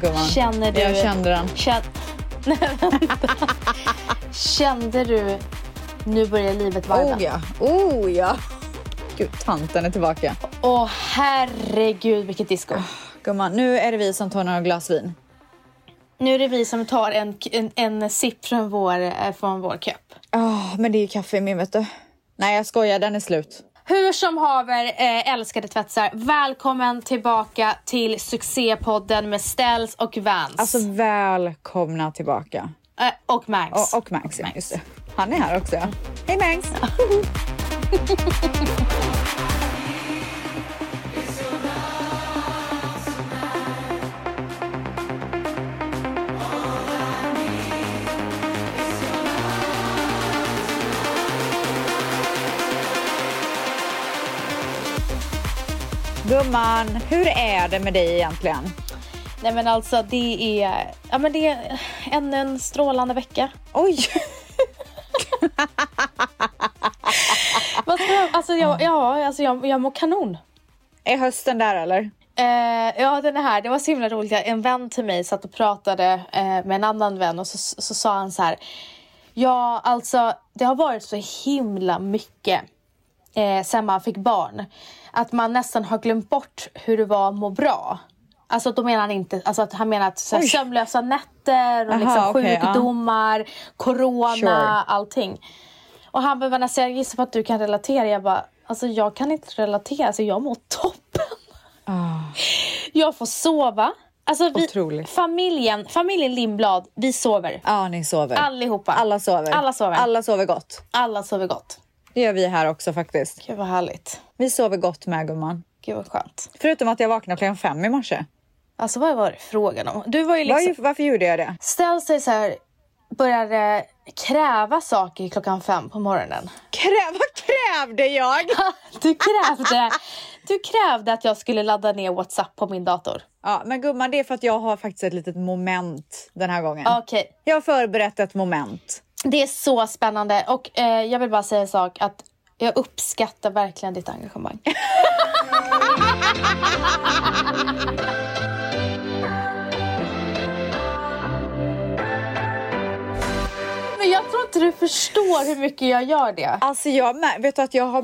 gumman. Känner du... Jag kände den. Nej, vänta. Kände du nu börjar livet varva? Oh ja. Oh ja. Gud, tanten är tillbaka. Åh herregud vilket disco. Gumman, nu är det vi som tar några glas vin. Nu är det vi som tar en, en, en sipp från vår, eh, från vår kopp. Oh, men det är ju kaffe i min vet du. Nej jag skojar, den är slut. Hur som haver, eh, älskade tvättsar. Välkommen tillbaka till succépodden med Ställs och Vans. Alltså välkomna tillbaka. eh, och Max. Och, och Max, ja, just det. Han är här också. Hej Max! Gumman, hur är det med dig egentligen? Nej men alltså det är, ja, men det är ännu en strålande vecka. Oj! Alltså jag, ja, alltså jag, jag mår kanon. Är hösten där eller? Eh, ja den är här, det var så himla roligt. En vän till mig satt och pratade eh, med en annan vän och så, så sa han så här. Ja alltså det har varit så himla mycket eh, sen man fick barn. Att man nästan har glömt bort hur det var att må bra. Alltså då menar han inte, alltså att han menar att så här, sömnlösa nätter och Aha, liksom ja. sjukdomar, corona, Sure. allting. Och han bara, Vanessa jag gissar på att du kan relatera. Jag bara, alltså jag kan inte relatera, alltså jag mår toppen. Ah, Jag får sova. Alltså vi, familjen, familjen Lindblad, vi sover. Ja, ni sover. Allihopa. Alla sover. Alla sover. Alla sover gott. Alla sover gott. Det gör vi här också faktiskt. Gud vad härligt. Vi sover gott med gumman. Gud vad skönt. Förutom att jag vaknade klockan fem i morse. Alltså vad var det frågan om? Du var ju liksom, varför gjorde jag det? ställ sig så här, började kräva saker klockan fem på morgonen. Krä, vad krävde jag? Du krävde, du krävde att jag skulle ladda ner WhatsApp på min dator. Ja, men gumman, det är för att jag har faktiskt ett litet moment den här gången. Okej, Jag har förberett ett moment. Det är så spännande och eh, jag vill bara säga en sak att jag uppskattar verkligen ditt engagemang. Men jag tror inte du förstår hur mycket jag gör det. Alltså jag vet du att jag har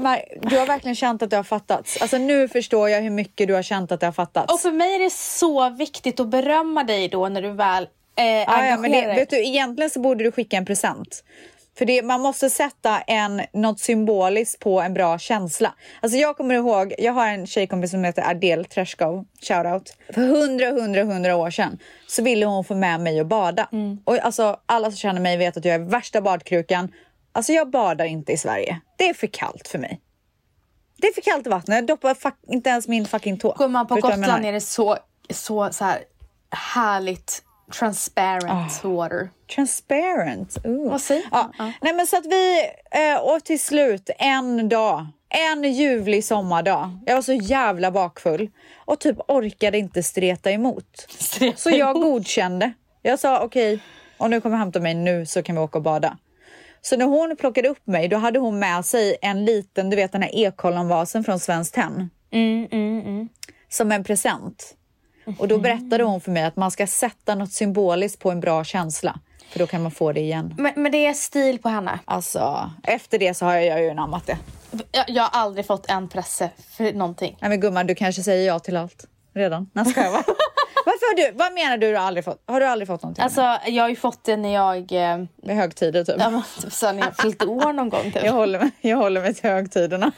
du har verkligen känt att det har fattats. Alltså nu förstår jag hur mycket du har känt att det har fattats. Och för mig är det så viktigt att berömma dig då när du väl eh, Ja, ja, men det, vet du, egentligen så borde du skicka en present. För det, man måste sätta en, något symboliskt på en bra känsla. Alltså jag kommer ihåg, jag har en tjejkompis som heter Adele Treshko, shoutout. För hundra, hundra, hundra år sedan så ville hon få med mig att bada. Och alltså alla som känner mig vet att jag är värsta badkrukan. Alltså jag badar inte i Sverige. Det är för kallt för mig. Det är för kallt i vattnet. Jag doppar fuck, inte ens min fucking tå. På du vad jag Gotland är det så, så, så här härligt transparent Ah. water. Transparent. Ooh. Vad säger ja. Ja. Nej men så att vi, eh, och till slut en dag, en ljuvlig sommardag. Jag var så jävla bakfull och typ orkade inte streta emot. Streta Så jag godkände. Jag sa okej, om du kommer hämta mig nu så kan vi åka och bada. Så när hon plockade upp mig då hade hon med sig en liten, du vet den här Ekollonvasen från Svenskt Tenn. Mm, mm, mm. Som en present. Och då berättade hon för mig att man ska sätta något symboliskt på en bra känsla. För då kan man få det igen. Men, men det är stil på henne. Alltså, efter det så har jag ju anammat det. Jag, jag har aldrig fått en presse för någonting. Nej men gumman, du kanske säger ja till allt redan. Nej, ska jag vara. Varför har du, vad menar du du har aldrig fått? Har du aldrig fått någonting? Alltså jag har ju fått det när jag, eh, Med högtider typ. ja, men typ så när jag fyllt år någon gång typ. Jag håller, mig, jag håller mig till högtiderna.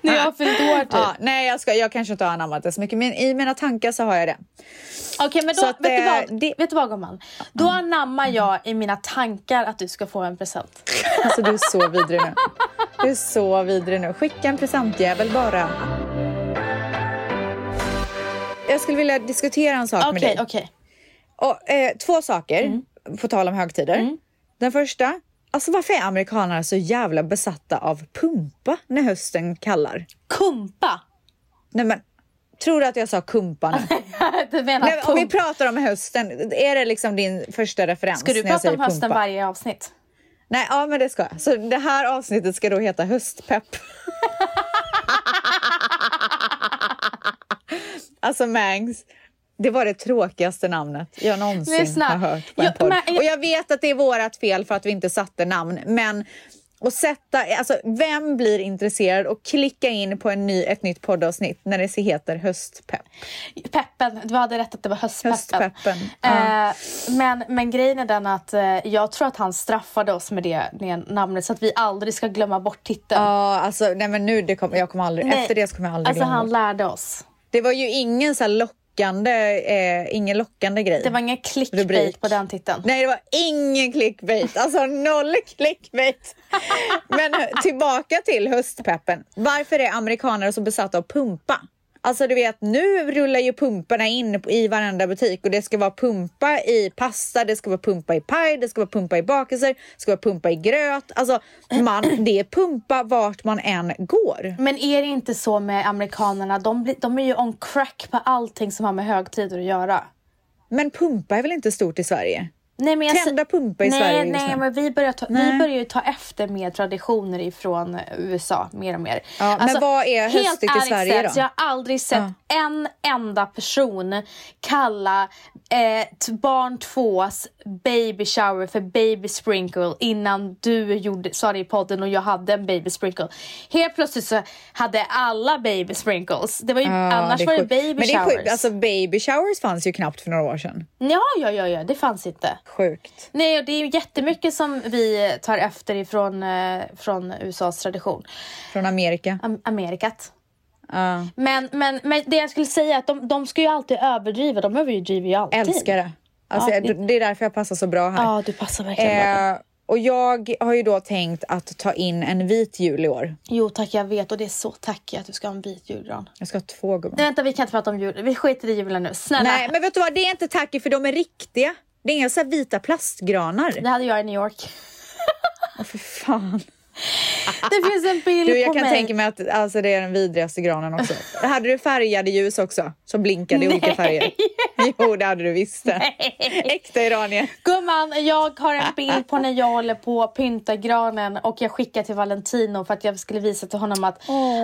När jag har fyllt år typ. Ja, nej, jag, ska, jag kanske inte har anammat det så mycket, men i mina tankar så har jag det. Okej men då, att, vet, du eh, vad, det- vet du vad gumman? Då anammar jag i mina tankar att du ska få en present. Alltså du är så vidrig nu. Du är så vidrig nu. Skicka en presentjävel bara. Jag skulle vilja diskutera en sak med Okej, dig. okej. Och, eh, två saker, Mm. på tal om högtider. Den första, alltså varför är amerikanerna så jävla besatta av pumpa när hösten kallar? Kumpa! Nej men, tror du att jag sa kumpa nu? du menar Nej, om vi pratar om hösten, är det liksom din första referens? Ska du prata om hösten pumpa? varje avsnitt? Nej, ja men det ska jag. Så det här avsnittet ska då heta höstpepp. Alltså Mangs. Det var det tråkigaste namnet jag någonsin Lyssna. har hört på en podd. men- Och jag vet att det är vårat fel för att vi inte satte namn, men att sätta, alltså vem blir intresserad och klicka in på en ny, ett nytt poddavsnitt när det heter höstpepp? Peppen, du hade rätt att det var höstpeppen. Höstpeppen. Ja. Eh, men, men grejen är den att eh, jag tror att han straffade oss med det, det namnet så att vi aldrig ska glömma bort titeln. Ja, alltså nej men nu, det kom, jag kommer aldrig, Nej. efter det kommer jag aldrig Alltså glömma han bort. lärde oss. Det var ju ingen så här lockande, eh, ingen lockande grej. Det var ingen clickbait Rubrik. på den titeln. Nej, det var ingen clickbait. Alltså noll clickbait. Men tillbaka till höstpeppen. Varför är amerikaner så besatta av pumpa? Alltså du vet, nu rullar ju pumparna in i varenda butik och det ska vara pumpa i pasta, det ska vara pumpa i paj, det ska vara pumpa i bakelser, det ska vara pumpa i gröt. Alltså man, det är pumpa vart man än går. Men är det inte så med amerikanerna? De, de är ju on crack på allting som har med högtider att göra. Men pumpa är väl inte stort i Sverige? Nej, men jag Tända pumpa i nej, Sverige just Nej, nu. men vi börjar, ta, vi Nej. börjar ju ta efter med traditioner ifrån USA mer och mer. Ja, men vad är höstigt i Sverige sett, då? Jag har aldrig sett en enda person kalla eh, barn tvås baby shower för baby sprinkle innan du gjorde, sa det i podden och jag hade en baby sprinkle. Helt plötsligt så hade alla baby sprinkles. Det var ju, Ja, annars det var det baby Men showers. sjukt. Alltså baby showers fanns ju knappt för några år sedan. Ja, ja, ja, ja, det fanns inte. Sjukt. Nej, det är ju jättemycket som vi tar efter ifrån eh, från USAs tradition. Från Amerika. Am- Amerikat. Men, men, men det jag skulle säga är att de, de ska ju alltid överdriva. De överdriver ju alltid. Älskar det. Alltså, Ja, det... det- är därför jag passar så bra här. Ja, du passar verkligen bra. Eh, och jag har ju då tänkt att ta in en vit jul i år. Jo tack, jag vet. Och det är så tackigt att du ska ha en vit julgran. Jag ska ha två gumman. Nej, vänta, vi kan inte prata om jul. Vi skiter i julen nu. Snälla. Nej, men vet du vad? Det är inte tacky för de är riktiga. Det är inga så vita plastgranar. Det hade jag i New York. Åh, för fan. Det finns en bild Du, på jag kan mig. tänka mig att alltså, det är den vidrigaste granen också. hade du färgade ljus också? Som blinkade i olika färger? Jo, det hade du visst. Äkta iranier. Gumman, jag har en bild på när jag håller på att pynta granen och jag skickar till Valentino för att jag skulle visa till honom att,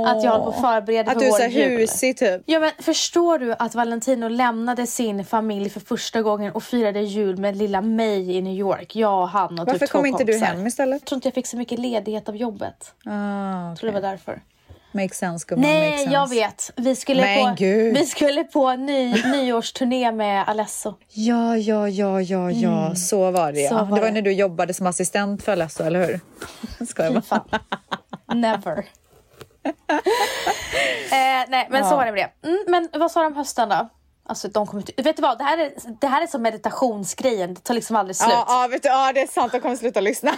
att jag håller på att förbereda Att för du är vår så här jul. husig typ. Ja men förstår du att Valentino lämnade sin familj för första gången och firade jul med lilla mig i New York? Jag och han och Varför typ två kom inte du kompisar. hem istället? Jag tror inte jag fick så mycket ledighet av jobbet. Ah, Jag tror det var därför. Makes sense gumman. Nej, sense. jag vet. Vi skulle Men på, gud. vi skulle på ny, nyårsturné med Alesso. Ja, ja, ja, ja, ja. Så var det. Mm. Så ja. var det var det. när du jobbade som assistent för Alesso, eller hur? Fy bara. Never. eh, nej, men så var det med det. Mm, men vad sa de om hösten då? Alltså, de kommer inte... Vet du vad? Det här, är, det här är som meditationsgrejen. Det tar liksom aldrig slut. Ja, ja, vet du, ja, det är sant. Jag kommer sluta lyssna.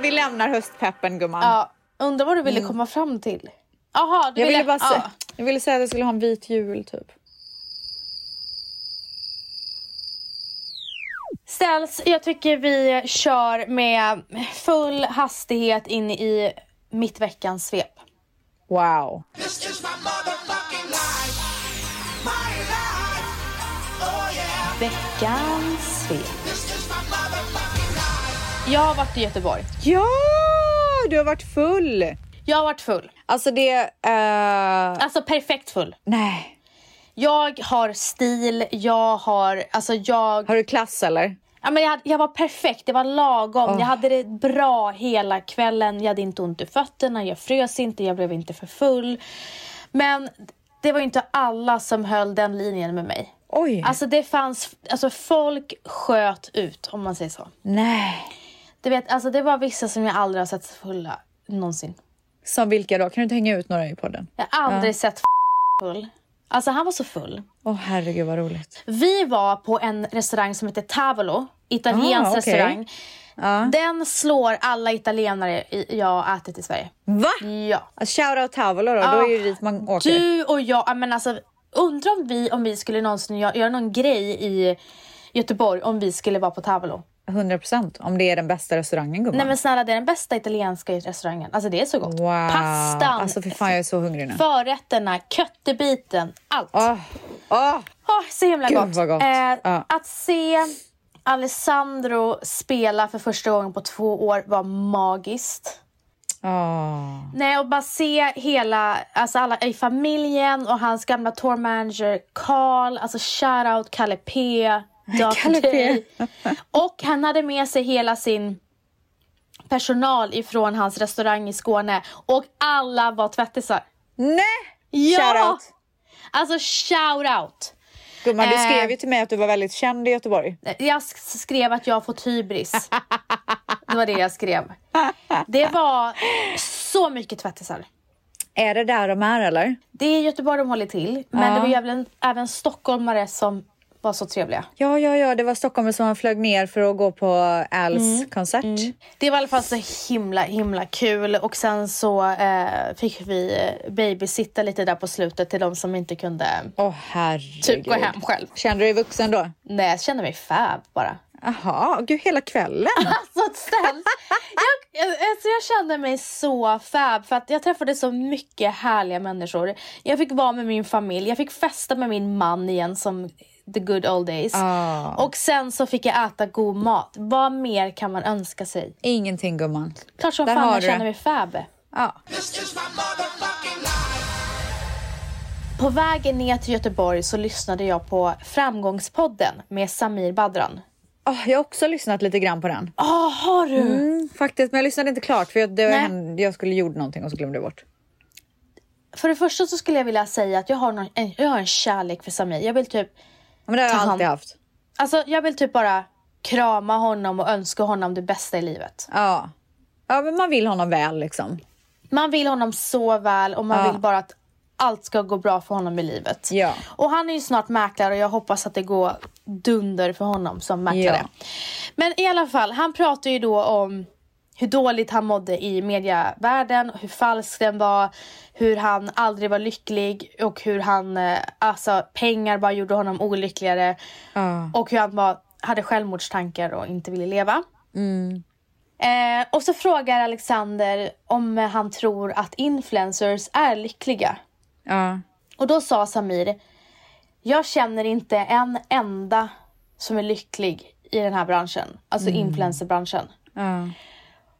Vi lämnar höstpeppen, gumman. Ja, undrar vad du ville komma fram till. Jaha, du jag, ville ville... bara ja. jag ville säga att jag skulle ha en vit jul, typ. Ställs, jag tycker vi kör med full hastighet in i mitt veckans svep. Wow. Oh. Veckans svep. Jag har varit i Göteborg. Ja, du har varit full. Jag har varit full. Alltså det... eh, Alltså perfekt full. nej. Jag har stil, jag har... Alltså jag... Har du klass eller? Ja, men jag, hade- jag var perfekt, det var lagom. Jag hade det bra hela kvällen. Jag hade inte ont i fötterna, jag frös inte, jag blev inte för full. Men det var inte alla som höll den linjen med mig. Oj. Alltså det fanns, alltså folk sköt ut om man säger så. nej. Du vet, alltså det var vissa som jag aldrig har sett fulla någonsin. Som vilka då? Kan du inte hänga ut några i podden? Jag har aldrig sett full. Alltså han var så full. Åh herregud vad roligt. Vi var på en restaurang som heter Tavolo, italiensk Ah, okej. restaurang. Ja. Den slår alla italienare jag har ätit i Sverige. Va? Ja. Shoutout Tavolo då, då är det dit man åker. Du och jag, ja, men alltså undrar om vi, om vi skulle någonsin göra, göra någon grej i Göteborg om vi skulle vara på Tavolo. 100% om det är den bästa restaurangen gumman. Nej men snälla det är den bästa italienska restaurangen. Alltså det är så gott. wow. Pastan, Alltså för fan jag är så hungrig nu. förrätterna, köttebiten, allt. Åh, Åh, Åh, så himla Gud, gott. vad gott. Eh, Ja. Att se Alessandro spela för första gången på två år var magiskt. åh. Nej, och bara se hela, alltså alla i familjen och hans gamla tour manager Carl, alltså shoutout Kalle P, P. J. Och han hade med sig hela sin personal ifrån hans restaurang i Skåne och alla var tvättisar. Nej! Ja! Shoutout. Alltså shoutout! Gumman, du Eh. skrev ju till mig att du var väldigt känd i Göteborg. Jag sk- skrev att jag har fått hybris. Det var det jag skrev. Det var så mycket tvättisar. Är det där de är eller? Det är Göteborg de håller till, men Ja. det var ju även, även stockholmare som var så trevliga. Ja, ja, ja, det var stockholmare som flög ner för att gå på Als konsert. Det var i alla fall så himla himla kul och sen så eh, fick vi eh, babysitta lite där på slutet till de som inte kunde herregud. typ gå hem själv. Kände du dig vuxen då? Nej, jag kände mig fab bara. Jaha, gud hela kvällen. Alltså ställs. Jag, jag, alltså jag kände mig så fab för att jag träffade så mycket härliga människor. Jag fick vara med min familj, jag fick festa med min man igen som the good old days. Ah. Och sen så fick jag äta god mat. Vad mer kan man önska sig? Ingenting gumman. Klart som Där fan jag känner mig fab. Life. På vägen ner till Göteborg så lyssnade jag på Framgångspodden med Samir Badran. Åh, jag har också lyssnat lite grann på den. Ah, har du? Mm, faktiskt, men jag lyssnade inte klart för jag, det hände, jag skulle gjort någonting och så glömde jag bort. För det första så skulle jag vilja säga att jag har, någon, en, jag har en kärlek för Samir. Jag vill typ Men det har jag Ta hand- alltid haft. Alltså jag vill typ bara krama honom och önska honom det bästa i livet. Ja. ja, men man vill honom väl liksom. Man vill honom så väl och man Ja. vill bara att allt ska gå bra för honom i livet. Ja. Och han är ju snart mäklare och jag hoppas att det går dunder för honom som mäklare. Ja. Men i alla fall, han pratar ju då om hur dåligt han mådde i mediavärlden, hur falsk den var, hur han aldrig var lycklig och hur han, eh, alltså pengar bara gjorde honom olyckligare. Ja. Och hur han var, hade självmordstankar och inte ville leva. Mm. Eh, och så frågar Alexander om han tror att influencers är lyckliga. Ja. Och då sa Samir, jag känner inte en enda som är lycklig i den här branschen. Alltså influencerbranschen. Ja.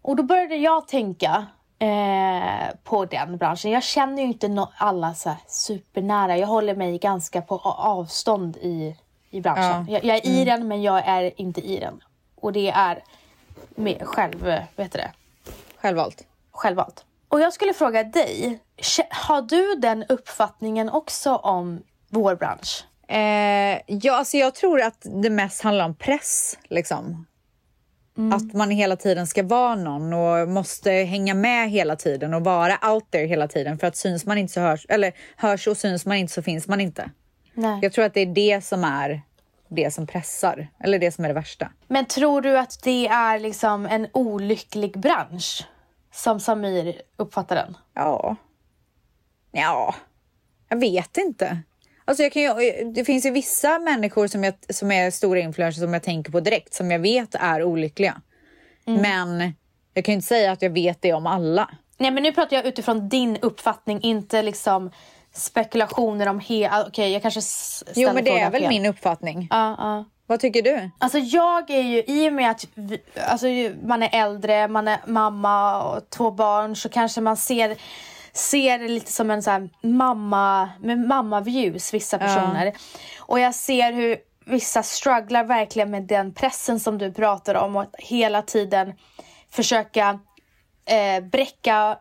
Och då började jag tänka eh, på den branschen. Jag känner ju inte no- alla så supernära. Jag håller mig ganska på avstånd i, i branschen. Ja. Jag, jag är i den men jag är inte i den. Och det är med själv, vad heter det? Självvalt. självvalt. Och jag skulle fråga dig, har du den uppfattningen också om vår bransch? Eh, ja, alltså jag tror att det mest handlar om press. Liksom. Att man hela tiden ska vara någon och måste hänga med hela tiden och vara out there hela tiden. För att syns man inte så hörs, eller hörs och syns man inte så finns man inte. Nej. Jag tror att det är det som är det som pressar, eller det som är det värsta. Men tror du att det är liksom en olycklig bransch? Som Samir uppfattar den? Ja. Ja, jag vet inte. Alltså jag kan ju, det finns ju vissa människor som, jag, som är stora influencers som jag tänker på direkt som jag vet är olyckliga. Men jag kan ju inte säga att jag vet det om alla. Nej men nu pratar jag utifrån din uppfattning, inte liksom spekulationer om he... Okej, jag kanske ställer Jo, men det är väl fel. min uppfattning. Ja, ja. Vad tycker du? Alltså jag är ju, i och med att vi, alltså, man är äldre, man är mamma och två barn så kanske man ser, ser det lite som en så här mamma, med mamma-views vissa personer. Och jag ser hur vissa strugglar verkligen med den pressen som du pratar om och att hela tiden försöka eh, bräcka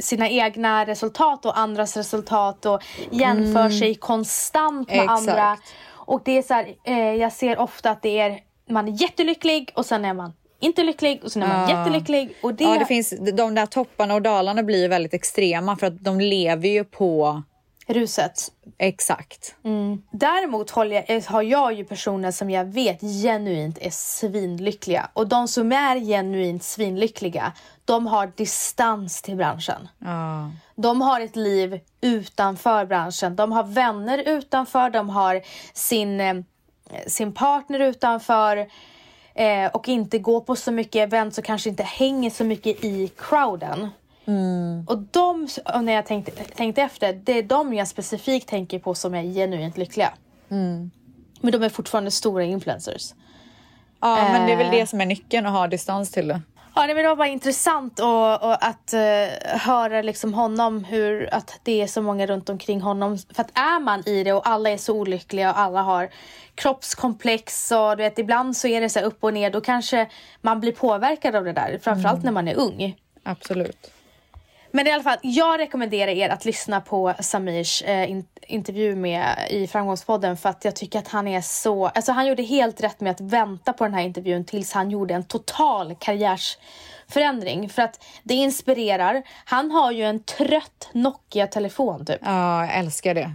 sina egna resultat och andras resultat och jämför sig konstant med Exakt. andra. Och det är så här, eh, jag ser ofta att det är, man är jättelycklig och sen är man inte lycklig och sen är man Ja. jättelycklig. Och det, Ja, det finns, de där topparna och dalarna blir väldigt extrema för att de lever ju på ruset. exakt. Däremot håller jag, eh, har jag ju personer som jag vet genuint är svinlyckliga. Och de som är genuint svinlyckliga, de har distans till branschen. Ja. De har ett liv utanför branschen. De har vänner utanför, de har sin, eh, sin partner utanför eh, och inte går på så mycket event och kanske inte hänger så mycket i crowden. Och de, och när jag tänkte, tänkte efter, det är de jag specifikt tänker på som är genuint lyckliga. Men de är fortfarande stora influencers. Ja, men det är väl Eh. det som är nyckeln att ha distans till det. Ja, nej, men det var bara intressant och, och att eh, höra liksom honom, hur, att det är så många runt omkring honom. För att är man i det och alla är så olyckliga och alla har kroppskomplex och du vet, ibland så är det så upp och ner, då kanske man blir påverkad av det där. Framförallt när man är ung. Absolut. Men i alla fall, jag rekommenderar er att lyssna på Samirs eh, in, intervju med i Framgångspodden för att jag tycker att han är så, alltså han gjorde helt rätt med att vänta på den här intervjun tills han gjorde en total karriärsförändring för att det inspirerar. Han har ju en trött Nokia-telefon typ. Ja, jag älskar det.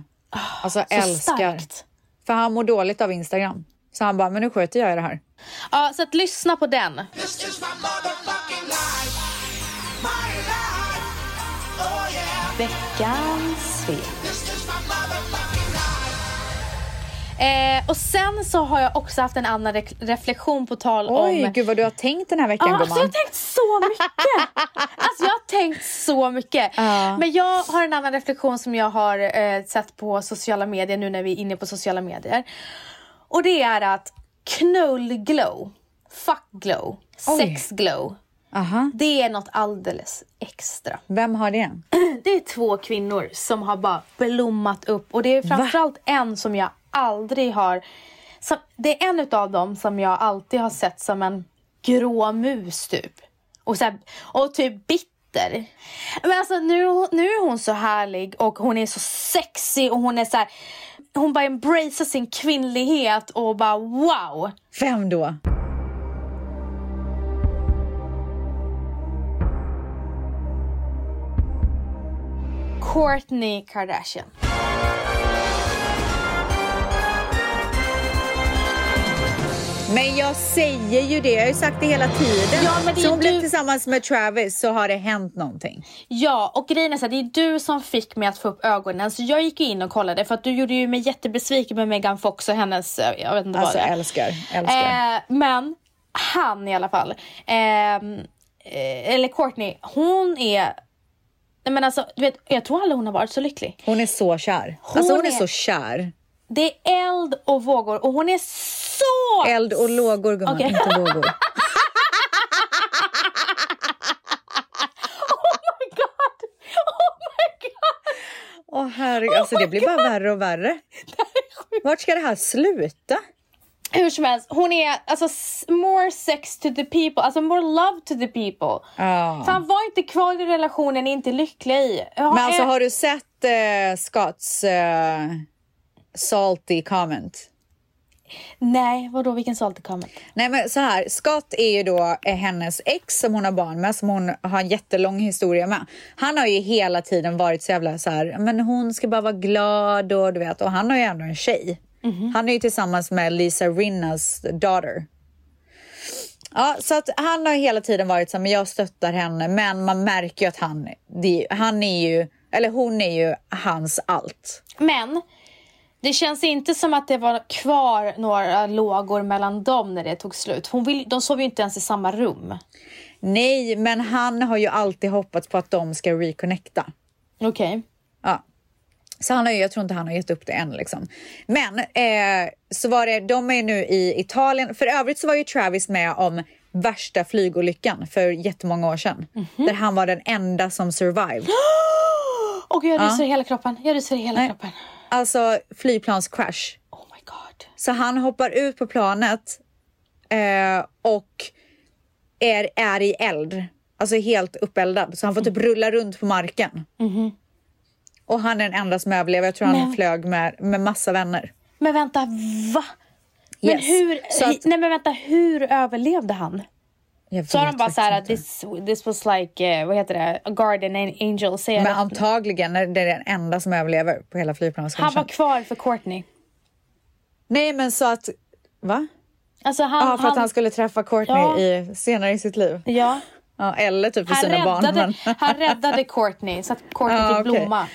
Alltså Så älskar. starkt. För han mår dåligt av Instagram. Så han bara, men nu sköter jag det här. Ja, så att lyssna på den. Veckans svep. Eh, och sen så har jag också haft en annan re- reflektion på tal Oj, om gud vad du har tänkt den här veckan Ja, alltså jag har tänkt så mycket! alltså jag har tänkt så mycket. Ja. Men jag har en annan reflektion som jag har eh, sett på sociala medier nu när vi är inne på sociala medier. Och det är att knull-glow, fuck-glow, Oj. sex-glow. Aha. Det är något alldeles extra. Vem har det? Det är två kvinnor som har bara blommat upp och det är framförallt en som jag aldrig har... Som, det är en utav dem som jag alltid har sett som en grå mus typ. Och, så här, och typ bitter. Men alltså nu, nu är hon så härlig och hon är så sexy och hon är så här, Hon bara embracear sin kvinnlighet och bara wow. Vem då? Kourtney Kardashian. Men jag säger ju det, jag har ju sagt det hela tiden. Ja, men det så hon du- blev tillsammans med Travis så har det hänt någonting. Ja, och grejen är så här, det är du som fick mig att få upp ögonen. Så jag gick in och kollade för att du gjorde ju mig jättebesviken med Megan Fox och hennes, eh, jag vet inte Alltså vad det är. älskar, älskar. Eh, men han i alla fall, ehm, eh, eller Courtney, hon är, nej men alltså, du vet, jag tror aldrig hon har varit så lycklig. Hon är så kär. alltså hon är, är- så kär. Det är eld och vågor och hon är så... Eld och lågor gumman, Okej. inte vågor. Oh god! Oh my god! Åh herregud, alltså det blir bara värre och värre. Vart ska det här sluta? Hur som helst, hon är alltså more sex to the people, alltså more love to the people. Ja. Fan var inte kvar i relationen ni är inte lyckliga i. Men alltså är- har du sett eh, Scotts eh, salty comment? Nej, vadå vilken salty comment? Nej men så här, Scott är ju då eh, hennes ex som hon har barn med, som hon har en jättelång historia med. Han har ju hela tiden varit så jävla så här, men hon ska bara vara glad och du vet, och han har ju ändå en tjej. Han är ju tillsammans med Lisa Rinnas daughter. Ja, så att han har hela tiden varit så här, men jag stöttar henne, men man märker ju att han, det, han är ju, eller hon är ju hans allt. Men det känns inte som att det var kvar några lågor mellan dem när det tog slut. Hon vill, de sov ju inte ens i samma rum. Nej, men han har ju alltid hoppats på att de ska reconnecta. Okej. Ja. Så han har jag tror inte han har gett upp det än. Liksom. Men eh, så var det, de är nu i Italien. För övrigt så var ju Travis med om värsta flygolyckan för jättemånga år sedan. Där han var den enda som survived. Åh gud, jag ryser i hela kroppen. Jag ryser i hela Nej. kroppen. Alltså flyplanscrash. Oh my god. Så han hoppar ut på planet eh, och är, är i eld. Alltså helt uppeldad. Så han får typ rulla runt på marken. Och han är den enda som överlever. Jag tror han Men- flög med, med massa vänner. Men vänta, va? Men Yes. hur, Så att- nej men vänta, hur överlevde han? Så vet de bara såhär, inte. this, this was like, eh, vad heter det, a guardian angel. Säger Men antagligen är det den enda som överlever på hela han flygplanskraschen. var kvar för Courtney. Nej men så att, va? Alltså han, Ja, för att han skulle träffa Courtney Ja. i, senare i sitt liv. ja, Ja, eller typ för han, sina barn. räddade, Men... han räddade Courtney så att Courtney Ja, fick okej. blomma.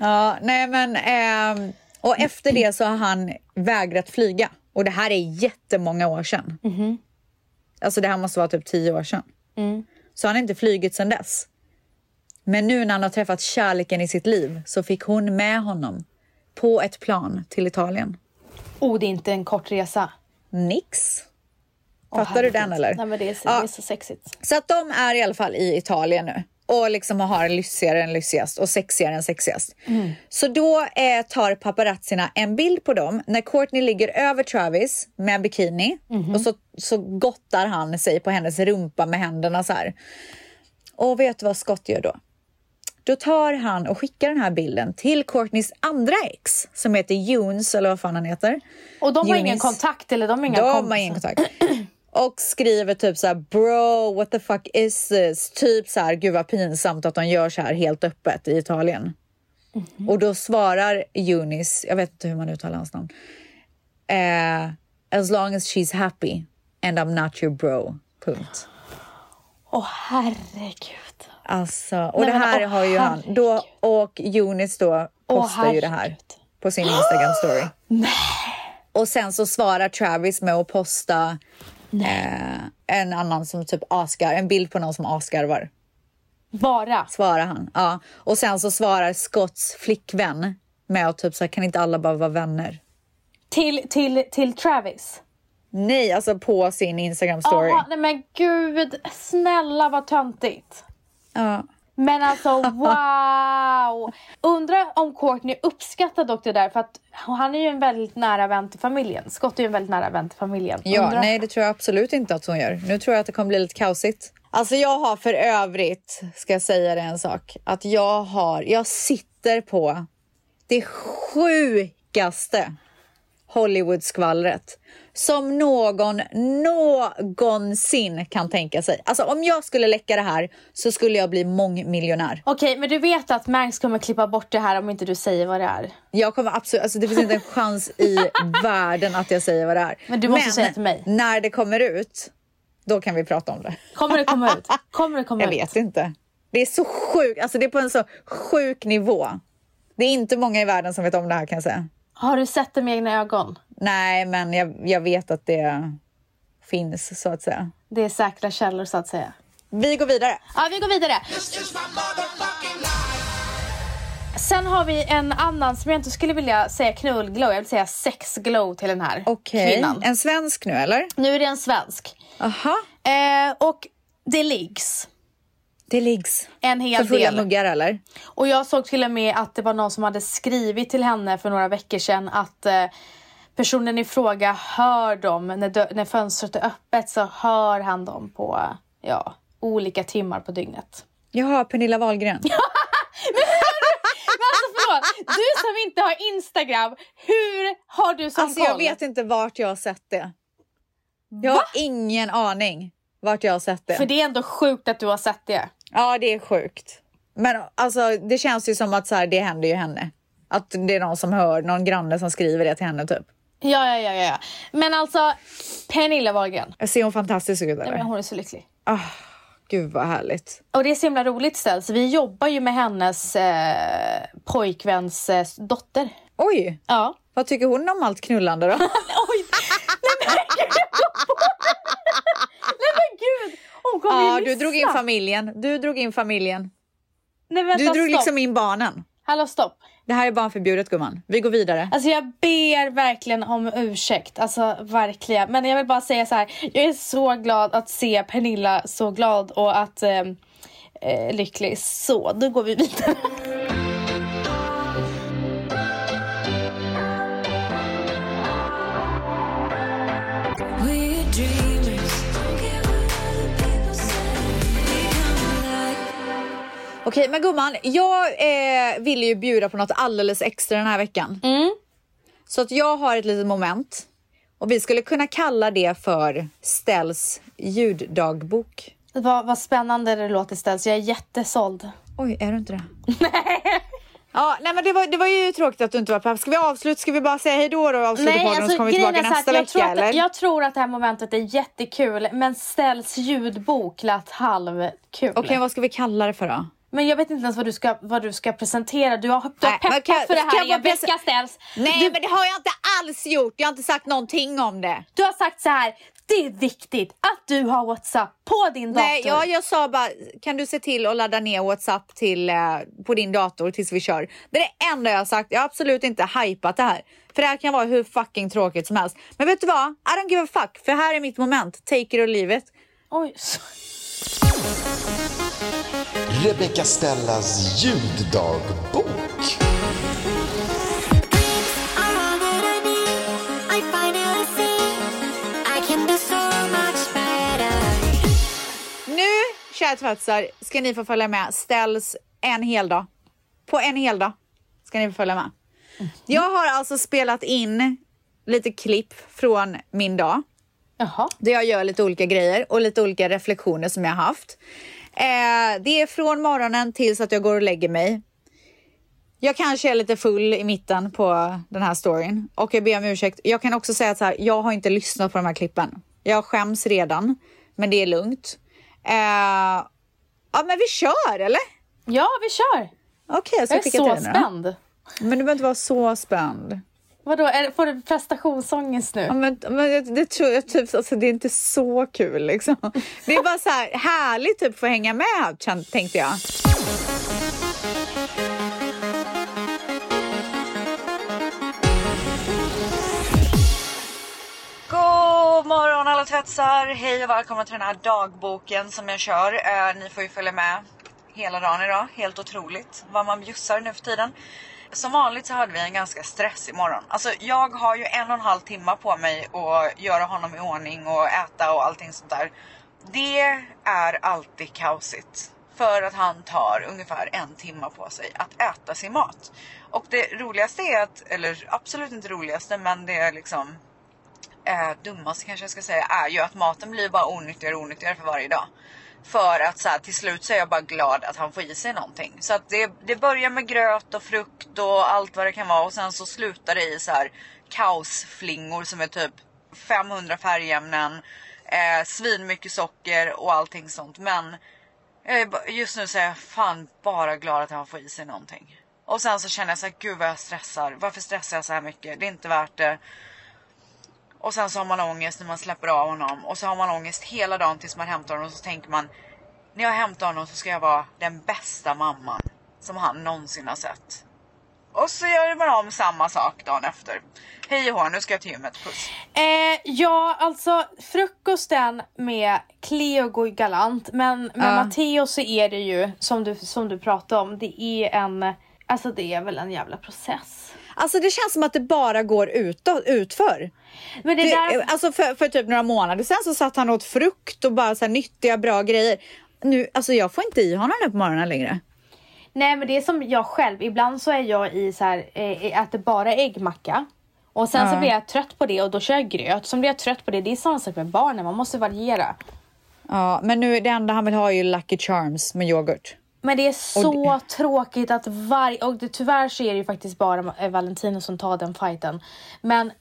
Ja, nej men ehm, och efter det så har han vägrat flyga och det här är jättemånga år sedan. Alltså det här måste vara typ tio år sedan. Så han har inte flygit sedan dess. Men nu när han har träffat kärleken i sitt liv så fick hon med honom på ett plan till Italien. Oh, det är inte en kort resa. Nix. Fattar du den eller? Nej, men det är så, Ja. det är så sexigt. Så att de är i alla fall i Italien nu och liksom har lyxigare än lyxigast och sexigare än sexigast. Så då eh, tar paparazzierna en bild på dem när Courtney ligger över Travis med bikini och så, så gottar han sig på hennes rumpa med händerna så här. Och vet du vad Scott gör då? Då tar han och skickar den här bilden till Courtneys andra ex som heter Junes eller vad fan han heter. Och de har ingen Eunice. kontakt eller de har inga De har ingen kontakt. Och skriver typ så här, bro, what the fuck is this? Typ så här, gud vad pinsamt att de gör så här helt öppet i Italien. Mhm. Och då svarar Eunice, jag vet inte hur man uttalar hans namn. Eh, as long as she's happy and I'm not your bro. Punkt. Åh herregud. Alltså, och Nej, det men, här åh, har ju han. Då, och Eunice då postar ju det här på sin Instagram story. Och sen så svarar Travis med att posta eh, en annan som typ askar, en bild på någon som asgarvar. Bara. Svarar han. Ja. Och sen så svarar Scotts flickvän med att typ så här, kan inte alla bara vara vänner? Till, till, till Travis. Nej, alltså på sin Instagram story. Aha, nej men gud, snälla vad töntigt. Ja. Men alltså wow! Undrar om Courtney uppskattar dock det där för att han är ju en väldigt nära vän till familjen. Scott är ju en väldigt nära vän till familjen. Ja, Undrar- nej det tror jag absolut inte att hon gör. Nu tror jag att det kommer bli lite kaosigt. Alltså jag har för övrigt, ska jag säga det en sak, att jag har, jag sitter på det sjukaste Hollywood-skvallret som någon någonsin kan tänka sig. Alltså om jag skulle läcka det här så skulle jag bli mångmiljonär. Okej, men du vet att Mangs kommer klippa bort det här om inte du säger vad det är. Jag kommer absolut, alltså det finns inte en chans i världen att jag säger vad det är. Men du måste säga till mig. när det kommer ut, då kan vi prata om det. Kommer det komma ut? Kommer det komma Jag ut? vet inte. Det är så sjukt, alltså det är på en så sjuk nivå. Det är inte många i världen som vet om det här kan jag säga. Har du sett det med egna ögon? Nej, men jag, jag vet att det finns så att säga. Det är säkra källor så att säga. Vi går vidare. Ja, vi går vidare. Sen har vi en annan som jag inte skulle vilja säga knullglow, jag vill säga sexglow till den här Okej, kvinnan. en svensk nu eller? Nu är det en svensk. Aha, Eh, och det liggs det liggs. en För hel fulla del. muggar eller? Och jag såg till och med att det var någon som hade skrivit till henne för några veckor sedan att eh, personen i fråga hör dem när, när fönstret är öppet så hör han dem på ja, olika timmar på dygnet. Jaha, Pernilla Wahlgren. Alltså du som inte har Instagram, hur har du sån Alltså koll? jag vet inte vart jag har sett det. Jag har ingen aning vart jag har sett det. För det är ändå sjukt att du har sett det. Ja, det är sjukt. Men alltså, det känns ju som att så här, det händer ju henne. Att det är någon som hör, någon granne som skriver det till henne typ. Ja, ja, ja, ja. Men alltså, Pernilla Wahlgren. Ser hon fantastisk ut Ja, men hon är så lycklig. Ah, gud vad härligt. Och det är så himla roligt ställt. Så vi jobbar ju med hennes eh, pojkväns eh, dotter. Oj, Ja. vad tycker hon om allt knullande då? Oj! Nej men gud! Nej men gud! Hon kommer Ja, ju du missa. drog in familjen. Du drog in familjen. Nej vänta, Du drog stopp. liksom in barnen. Hallå stopp. Det här är barnförbjudet gumman. Vi går vidare. Alltså jag ber verkligen om ursäkt. Alltså verkligen. Men jag vill bara säga så här. Jag är så glad att se Pernilla så glad och att eh, eh, lycklig. Så, då går vi vidare. Okej, men gumman, jag eh, ville ju bjuda på något alldeles extra den här veckan. Mm. Så att jag har ett litet moment. Och vi skulle kunna kalla det för Stells ljuddagbok. Vad, vad spännande det låter ställs. Jag är jättesåld. Oj, är du inte det? Nej. Ja, nej men det var, det var ju tråkigt att du inte var på. Ska vi avsluta? Ska vi bara säga hej då och avsluta podden och så kommer vi tillbaka nästa vecka tror att, eller? Jag tror att det här momentet är jättekul men ställs ljudbok lät halvkul. Okej, vad ska vi kalla det för då? Men jag vet inte ens vad du ska, vad du ska presentera. Du har, du har peppat kan- för det här i en vecka ställs. Nej, du, men det har jag inte alls gjort. Jag har inte sagt någonting om det. du har sagt så här. det är viktigt att du har WhatsApp på din dator. Nej, ja, jag sa bara, kan du se till att ladda ner WhatsApp till, eh, på din dator tills vi kör? Det är det enda jag har sagt. Jag har absolut inte hypat det här. För det här kan vara hur fucking tråkigt som helst. Men vet du vad? I don't give a fuck. För här är mitt moment. Take it or leave it. Oj, så- Rebecca Stellas ljuddagbok. Nu, kära tvättisar, ska ni få följa med. Ställs en hel dag. På en hel dag ska ni få följa med. Jag har alltså spelat in lite klipp från min dag. Jaha. Där jag gör lite olika grejer och lite olika reflektioner som jag haft. Eh, det är från morgonen tills att jag går och lägger mig. Jag kanske är lite full i mitten på den här storyn och jag ber om ursäkt. Jag kan också säga att så här, jag har inte lyssnat på de här klippen. Jag skäms redan, men det är lugnt. Eh, ja, men vi kör eller? Ja, vi kör. Okej, jag ska Jag är skicka så spänd. Men du behöver inte vara så spänd. Vadå, är, får du prestationsångest nu? Ja, men, men det, det tror jag typ, alltså, det är inte så kul liksom. Det är bara så här härligt typ få hänga med tänkte jag. God morgon alla tvättsar! Hej och välkomna till den här dagboken som jag kör. Eh, ni får ju följa med hela dagen idag. Helt otroligt vad man bjussar nu för tiden. Som vanligt så hade vi en ganska stressig morgon. Alltså jag har ju en och en halv timme på mig att göra honom i ordning och äta och allting sånt där. Det är alltid kaosigt. För att han tar ungefär en timme på sig att äta sin mat. Och det roligaste är att, eller absolut inte roligaste men det är liksom eh, dummaste kanske jag ska säga är ju att maten blir bara onyttigare och onyttigare för varje dag. För att så här, till slut så är jag bara glad att han får i sig någonting. Så att det, det börjar med gröt och frukt och allt vad det kan vara och sen så slutar det i så här kaosflingor som är typ 500 färgämnen, eh, svinmycket socker och allting sånt. Men just nu så är jag fan bara glad att han får i sig någonting. Och sen så känner jag så här, gud vad jag stressar. Varför stressar jag så här mycket? Det är inte värt det. Och sen så har man ångest när man släpper av honom. Och så har man ångest hela dagen tills man hämtar honom. Och så tänker man, när jag hämtar honom så ska jag vara den bästa mamman som han någonsin har sett. Och så gör man om samma sak dagen efter. Hej och nu ska jag till gymmet. Puss. Eh, ja, alltså frukosten med Cleo går ju galant. Men med Ja. Matteo så är det ju, som du, som du pratade om, det är en... Alltså det är väl en jävla process. Alltså det känns som att det bara går utåt, utför. Men det, Det, där... Alltså för, för typ några månader sen så satt han åt frukt och bara så här nyttiga bra grejer. Nu, alltså jag får inte i honom nu på morgonen längre. Nej men det är som jag själv, ibland så är jag i så här, eh, äter bara äggmacka. Och sen så Ja. blir jag trött på det och då kör jag gröt. Sen blir jag trött på det. Det är samma sak med barnen, man måste variera. Ja, men nu det enda han vill ha är ju Lucky Charms med yoghurt. Men det är så tråkigt att varje... Och det, tyvärr så är det ju faktiskt bara eh, Valentino som tar den fighten. Men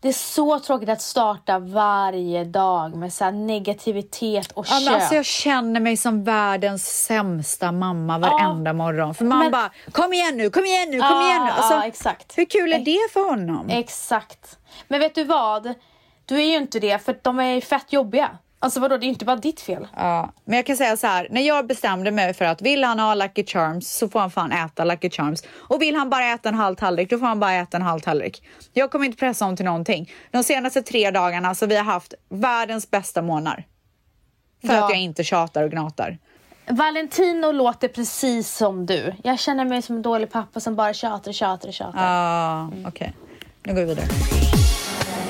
det är så tråkigt att starta varje dag med så negativitet och Ja, kött. men alltså jag känner mig som världens sämsta mamma varenda morgon. För man Men- bara, kom igen nu, kom igen nu, kom Ja, igen nu. Alltså, ja, exakt. Hur kul är det för honom? Exakt. Men vet du vad? Du är ju inte det för de är fett jobbiga. Alltså vadå, det är ju inte bara ditt fel. Ja, men jag kan säga så här, när jag bestämde mig för att vill han ha Lucky Charms så får han fan äta Lucky Charms. Och vill han bara äta en halv tallrik, då får han bara äta en halv tallrik. Jag kommer inte pressa honom till någonting. De senaste tre dagarna så vi har haft världens bästa månader. För Ja. att jag inte tjatar och gnatar. Valentino låter precis som du. Jag känner mig som en dålig pappa som bara tjatar och tjatar och tjatar. Ja, okej. Nu går vi vidare.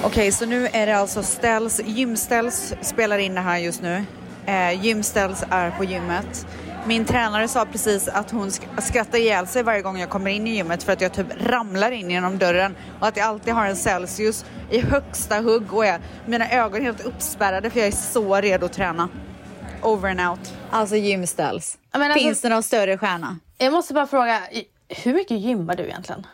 Okej, så nu är det alltså Ställs, Gymställs spelar in det här just nu. Eh, Gymställs är på gymmet. Min tränare sa precis att hon sk- skrattar ihjäl sig varje gång jag kommer in i gymmet för att jag typ ramlar in genom dörren och att jag alltid har en Celsius i högsta hugg och är, mina ögon är helt uppspärrade för jag är så redo att träna. Over and out. Alltså Gymställs. Alltså- Finns det någon större stjärna? Jag måste bara fråga, hur mycket gymmar du egentligen?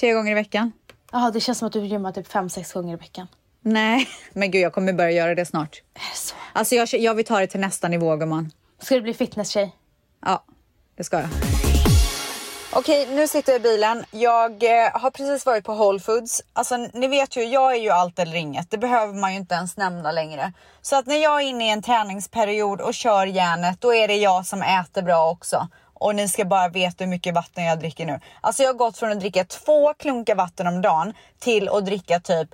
Tre gånger i veckan? Jaha, det känns som att du gymmar typ 5-6 gånger i veckan. Nej, men gud jag kommer börja göra det snart. Är det så? Alltså jag, jag vill ta det till nästa nivå gumman. Ska du bli fitnesstjej? Ja, det ska jag. Okej, nu sitter jag i bilen. Jag eh, har precis varit på Whole Foods. Alltså, ni vet ju, jag är ju allt eller inget. Det behöver man ju inte ens nämna längre. Så att när jag är inne i en träningsperiod och kör järnet, då är det jag som äter bra också. Och ni ska bara veta hur mycket vatten jag dricker nu. Alltså jag har gått från att dricka två klunkar vatten om dagen till att dricka typ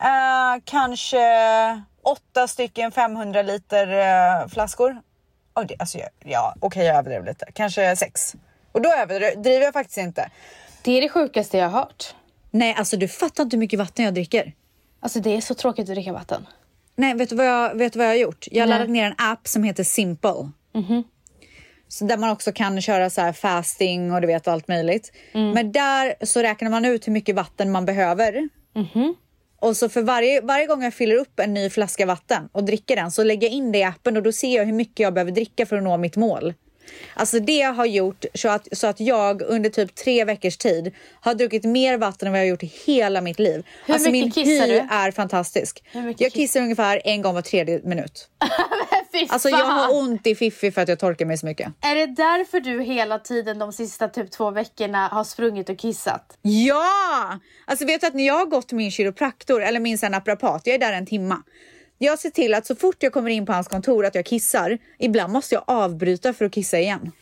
eh, kanske åtta stycken 500 liter eh, flaskor. Oh, det, alltså, jag- ja, okej jag överdrev lite. Kanske sex. Och då överdriver jag faktiskt inte. Det är det sjukaste jag har hört. Nej, alltså du fattar inte hur mycket vatten jag dricker. Alltså det är så tråkigt att dricka vatten. Nej, vet du vad jag, vet du vad jag har gjort? Jag har laddat ner en app som heter Simple. Så där man också kan köra så fasting och du vet allt möjligt. Men där så räknar man ut hur mycket vatten man behöver. Och så för varje, varje gång jag fyller upp en ny flaska vatten och dricker den så lägger jag in det i appen och då ser jag hur mycket jag behöver dricka för att nå mitt mål. Alltså det har gjort så att, så att jag under typ tre veckors tid har druckit mer vatten än vad jag har gjort i hela mitt liv. Hur alltså mycket min kissar hy du? är fantastisk. Jag kiss- kissar ungefär en gång var tredje minut. Fy Alltså jag har ont i fiffi för att jag torkar mig så mycket. Är det därför du hela tiden de sista typ två veckorna har sprungit och kissat? Ja! Alltså vet du att när jag har gått min kiropraktor eller min naprapat, jag är där en timma. Jag ser till att så fort jag kommer in på hans kontor att jag kissar. Ibland måste jag avbryta för att kissa igen.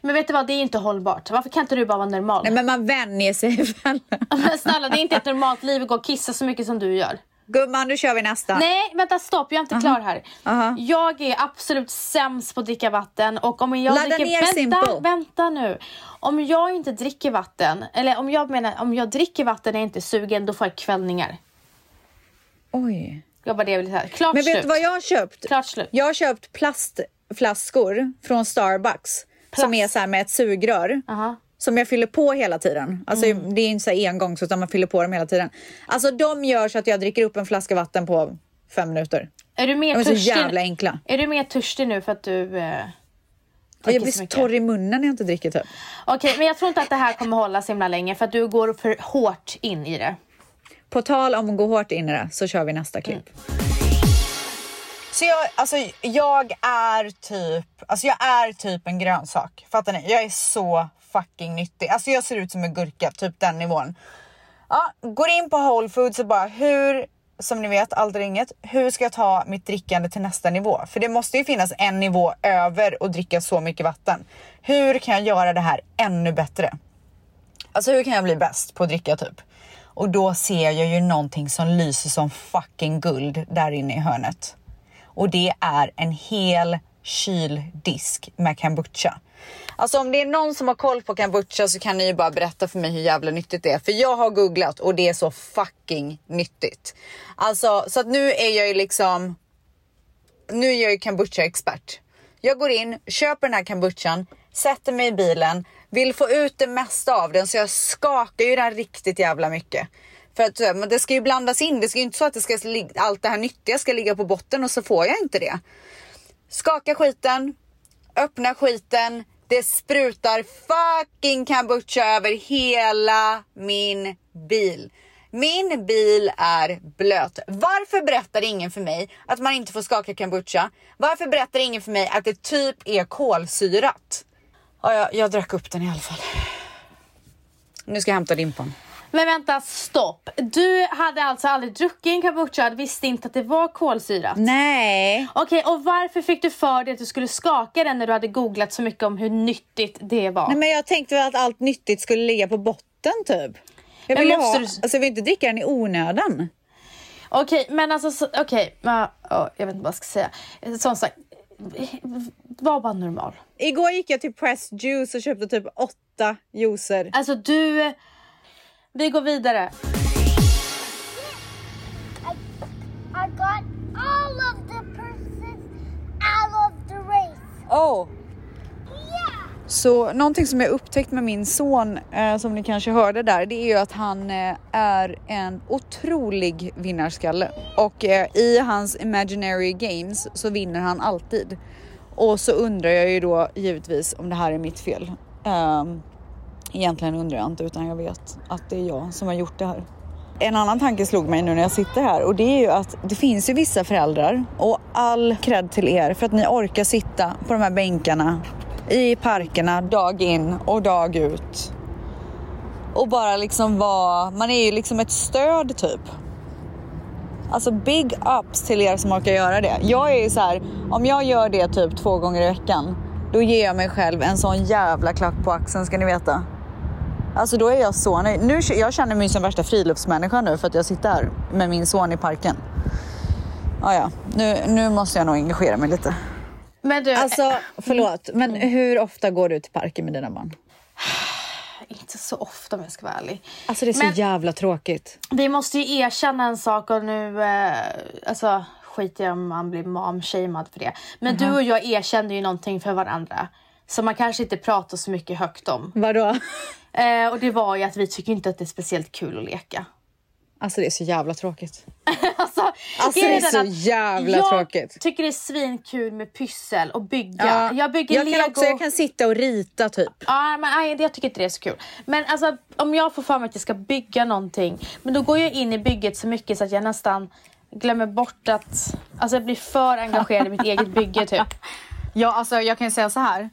Men vet du vad, det är inte hållbart. Varför kan inte du bara vara normal? Nej men man vänjer sig väl. Men snälla, det är inte ett normalt liv att gå och kissa så mycket som du gör. Gumman, nu kör vi nästa. Nej, vänta stopp, jag är inte klar här. Aha. Jag är absolut sämst på att dricka vatten och om jag Ladda dricker... ner vänta, Simple. vänta nu. Om jag inte dricker vatten, eller om jag menar om jag dricker vatten och är inte sugen, då får jag kvällningar. Oj. Var bara det jag ville säga. Klart Men vet du vad jag har köpt? Klart slut. Jag har köpt plastflaskor från Starbucks. Som är så här med ett sugrör. Aha. Som jag fyller på hela tiden. Alltså Mm. det är inte så här engångs utan man fyller på dem hela tiden. Alltså de gör så att jag dricker upp en flaska vatten på fem minuter. Är du mer De är så törstig? jävla enkla. Är du mer törstig nu för att du... Eh, Och jag blir så så torr i munnen när jag inte dricker typ. Okej, men jag tror inte att det här kommer hålla så himla länge för att du går för hårt in i det. På tal om att gå hårt in i det så kör vi nästa klipp. Mm. Så jag, alltså, jag är typ, alltså jag är typ en grönsak. Fattar ni? Jag är så fucking nyttig. Alltså jag ser ut som en gurka, typ den nivån. Ja, går in på Whole Foods och bara hur, som ni vet, allt eller inget. Hur ska jag ta mitt drickande till nästa nivå? För det måste ju finnas en nivå över att dricka så mycket vatten. Hur kan jag göra det här ännu bättre? Alltså hur kan jag bli bäst på att dricka typ? Och då ser jag ju någonting som lyser som fucking guld där inne i hörnet. Och det är en hel kyldisk med kombucha. Alltså om det är någon som har koll på kombucha så kan ni ju bara berätta för mig hur jävla nyttigt det är. För jag har googlat och det är så fucking nyttigt. Alltså så att nu är jag ju liksom nu är jag ju kombucha-expert. Jag går in, köper den här kombuchan, sätter mig i bilen, vill få ut det mesta av den så jag skakar ju den riktigt jävla mycket. För att eh, men det ska ju blandas in, det ska ju inte så att det ska, allt det här nyttiga ska ligga på botten och så får jag inte det. Skaka skiten, öppna skiten, det sprutar fucking kombucha över hela min bil. Min bil är blöt. Varför berättar ingen för mig att man inte får skaka kombucha? Varför berättar ingen för mig att det typ är kolsyrat? Ja, jag, jag drack upp den i alla fall. Nu ska jag hämta limpan. Men vänta, stopp. Du hade alltså aldrig druckit en kombucha och visste inte att det var kolsyrat? Nej. Okej, och varför fick du för dig att du skulle skaka den när du hade googlat så mycket om hur nyttigt det var? Nej men jag tänkte väl att allt nyttigt skulle ligga på botten typ. Jag Men vill, ju måste ha, du- alltså, jag vill inte dricka den i onödan. Okej, men alltså så- okej. men, ja, jag vet inte vad jag ska säga. Som sagt, var bara normal. Igår gick jag till Press Juice och köpte typ åtta juicer. Alltså du... Vi går vidare. I got all of the purses out of the race. Oh. Så någonting som jag upptäckt med min son, eh, som ni kanske hörde där, det är ju att han eh, är en otrolig vinnarskalle. Och eh, i hans imaginary games så vinner han alltid. Och så undrar jag ju då givetvis om det här är mitt fel. Um, egentligen undrar jag inte utan jag vet att det är jag som har gjort det här. En annan tanke slog mig nu när jag sitter här och det är ju att det finns ju vissa föräldrar och all cred till er för att ni orkar sitta på de här bänkarna i parkerna dag in och dag ut och bara liksom vara, man är ju liksom ett stöd typ. Alltså big ups till er som orkar göra det. Jag är ju så här, om jag gör det typ två gånger i veckan, då ger jag mig själv en sån jävla klack på axeln ska ni veta. Alltså då är jag så nöjd. Nu, jag känner mig som värsta friluftsmänniska nu för att jag sitter här med min son i parken. Ah, ja, nu, nu måste jag nog engagera mig lite. Men du, Alltså förlåt, men hur ofta går du till parken med dina barn? inte så ofta om jag ska vara ärlig. Alltså det är så Men- jävla tråkigt. Vi måste ju erkänna en sak och nu, eh, alltså skit i om man blir mom-shamed för det. Men du och jag erkände ju någonting för varandra. Som man kanske inte pratar så mycket högt om. Vadå? Eh, och det var ju att vi tycker inte att det är speciellt kul att leka. Alltså det är så jävla tråkigt. Alltså, Alltså, det är så jävla jag tråkigt. tycker det är svinkul med pyssel och bygga. Jag bygger jag lego. kan också jag kan sitta och rita typ. Ja, men nej, jag tycker inte det är så kul. Men alltså, om jag får för mig att jag ska bygga någonting, men då går jag in i bygget så mycket så att jag nästan glömmer bort att... Alltså jag blir för engagerad i mitt eget bygge typ. Ja, alltså jag kan ju säga så här.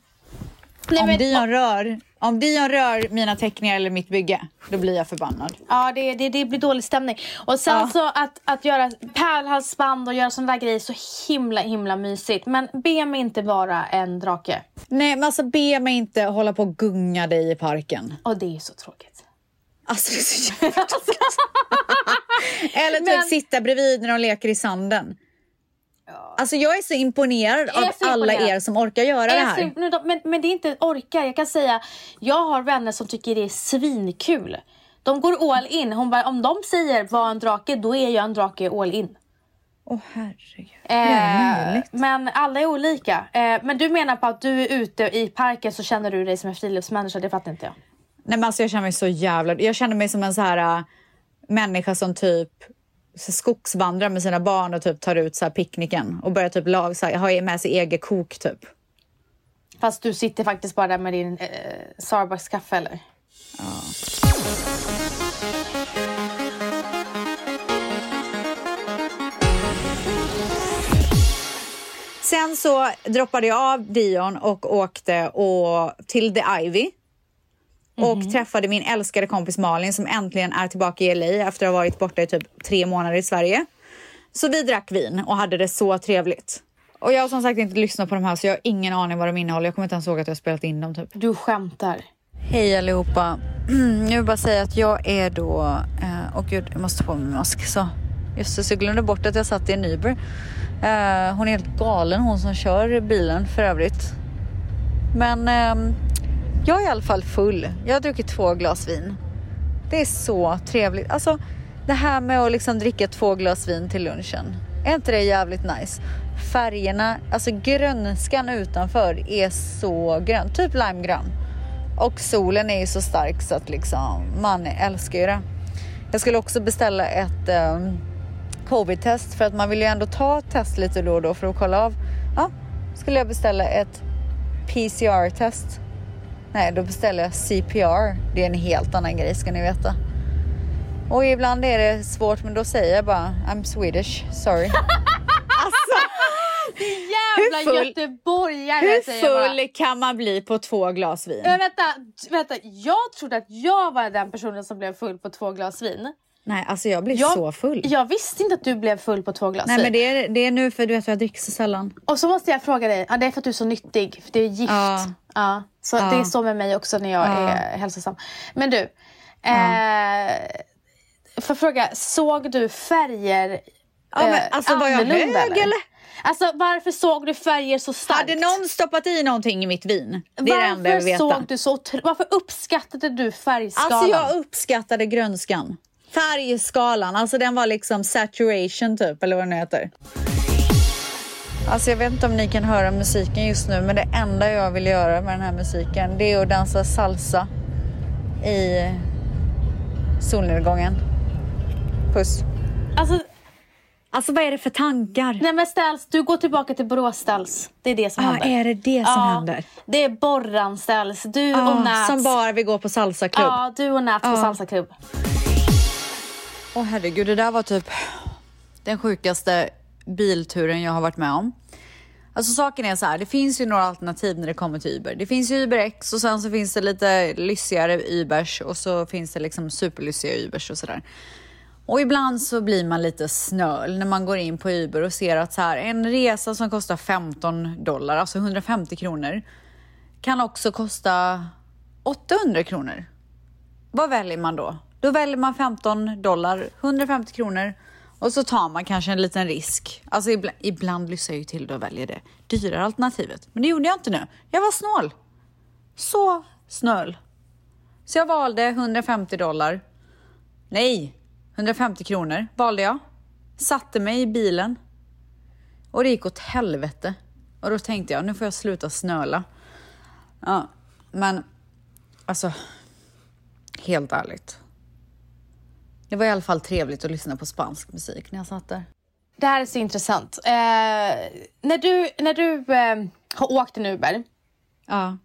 Nej, om, men- Dion rör, om Dion rör mina teckningar eller mitt bygge, då blir jag förbannad. Ja, det, det, det blir dålig stämning. Och sen Ja. så att, att göra pärlhalsband och göra sådana där grejer så himla himla mysigt. Men be mig inte vara en drake. Nej, men alltså be mig inte hålla på och gunga dig i parken. Och det är så tråkigt. Alltså det är så jävla tråkigt. Eller typ Men- sitta bredvid när de leker i sanden. Alltså jag är så imponerad är av så alla imponerad. er som orkar göra det här. ser- men Men, det är inte orka. Jag kan säga, jag har vänner som tycker det är svinkul. De går all in. Hon bara, om de säger var en drake, då är jag en drake all in. Åh herregud. Eh, men alla är olika. Eh, men du menar på att du är ute i parken så känner du dig som en friluftsmänniska, det fattar inte jag. Nej men alltså jag känner mig så jävla... Jag känner mig som en så här äh, människa som typ skogsvandrar med sina barn och typ tar ut så här picknicken och börjar typ lag, så här, ha med sig eget kok typ. Fast du sitter faktiskt bara där med din eh, Starbucks kaffe eller? Sen så droppade jag av Dion och åkte och till The Ivy. Och träffade min älskade kompis Malin som äntligen är tillbaka i LA efter att ha varit borta i typ tre månader i Sverige. Så vi drack vin och hade det så trevligt. Och jag har som sagt inte lyssnat på de här så jag har ingen aning vad de innehåller. Jag kommer inte ens ihåg att jag har spelat in dem typ. Du skämtar. Hej allihopa. Jag vill bara säga att jag är då... Eh, och gud, jag måste ta på mig mask. Så. Så jag glömde bort att jag satt i en Uber. Eh, hon är helt galen hon som kör bilen för övrigt. Men ehm, jag är i alla fall full. Jag har druckit två glas vin. Det är så trevligt. Alltså det här med att liksom dricka två glas vin till lunchen. Är inte det jävligt nice? Färgerna, alltså grönskan utanför är så grön. Typ limegrön. Och solen är ju så stark så att liksom man älskar ju det. Jag skulle också beställa ett um, covid-test för att man vill ju ändå ta ett test lite då och då för att kolla av. Ja, skulle jag beställa ett PCR-test. Nej, då beställer jag CPR. Det är en helt annan grej ska ni veta. Och ibland är det svårt men då säger jag bara I'm Swedish, sorry. Jävla Hur full- göteborgare Hur full kan man bli på två glas vin? Men vänta, vänta, jag trodde att jag var den personen som blev full på två glas vin. Nej, alltså jag blir Jag, så full. Jag visste inte att du blev full på två glas Nej vin. men det är, det är nu för du vet jag dricker så sällan. Och så måste jag fråga dig, ja, det är för att du är så nyttig, för det är gift. Ja. Ja. Så Ja. det är så med mig också när jag Ja. är hälsosam. Men du, eh, får jag fråga, såg du färger Ja, men eh, alltså, var jag hög, eller? Alltså varför såg du färger så starkt? Hade någon stoppat i någonting i mitt vin? Det är det enda jag varför vill veta. såg du så Varför uppskattade du färgskalan? Alltså jag uppskattade grönskan. Färgskalan, alltså den var liksom saturation typ, eller vad det nu heter. Alltså jag vet inte om ni kan höra musiken just nu, men det enda jag vill göra med den här musiken, det är att dansa salsa i solnedgången. Puss. Alltså, Alltså vad är det för tankar? nej men ställs, du går tillbaka till Borås ställs. Det är det som Ah, händer. är det det som ja, händer? Det är Borran ställs. Du och Ah, Nats. som bara vill gå på salsaklubb. Ja, du och Nats på Ja. salsaklubb. Åh herregud, det där var typ den sjukaste bilturen jag har varit med om. Alltså saken är så här, det finns ju några alternativ när det kommer till Uber. Det finns ju Uber X och sen så finns det lite lyssigare Ubers och så finns det liksom superlyssiga Ubers och sådär. Och ibland så blir man lite snöl när man går in på Uber och ser att så här, en resa som kostar 15 dollar, alltså 150 kronor, kan också kosta 800 kronor. Vad väljer man då? Då väljer man 15 dollar, 150 kronor och så tar man kanske en liten risk. Alltså ibland, ibland lyssnar jag ju till det och väljer det dyrare alternativet. Men det gjorde jag inte nu. Jag var snål. Så snöl. Så jag valde 150 dollar. Nej, 150 kronor valde jag. Satte mig i bilen. Och det gick åt helvete. Och då tänkte jag, nu får jag sluta snöla. Ja, men alltså, helt ärligt. Det var i alla fall trevligt att lyssna på spansk musik när jag satt där. Det här är så intressant. Eh, när du, när du eh, har åkt en Uber, Ja.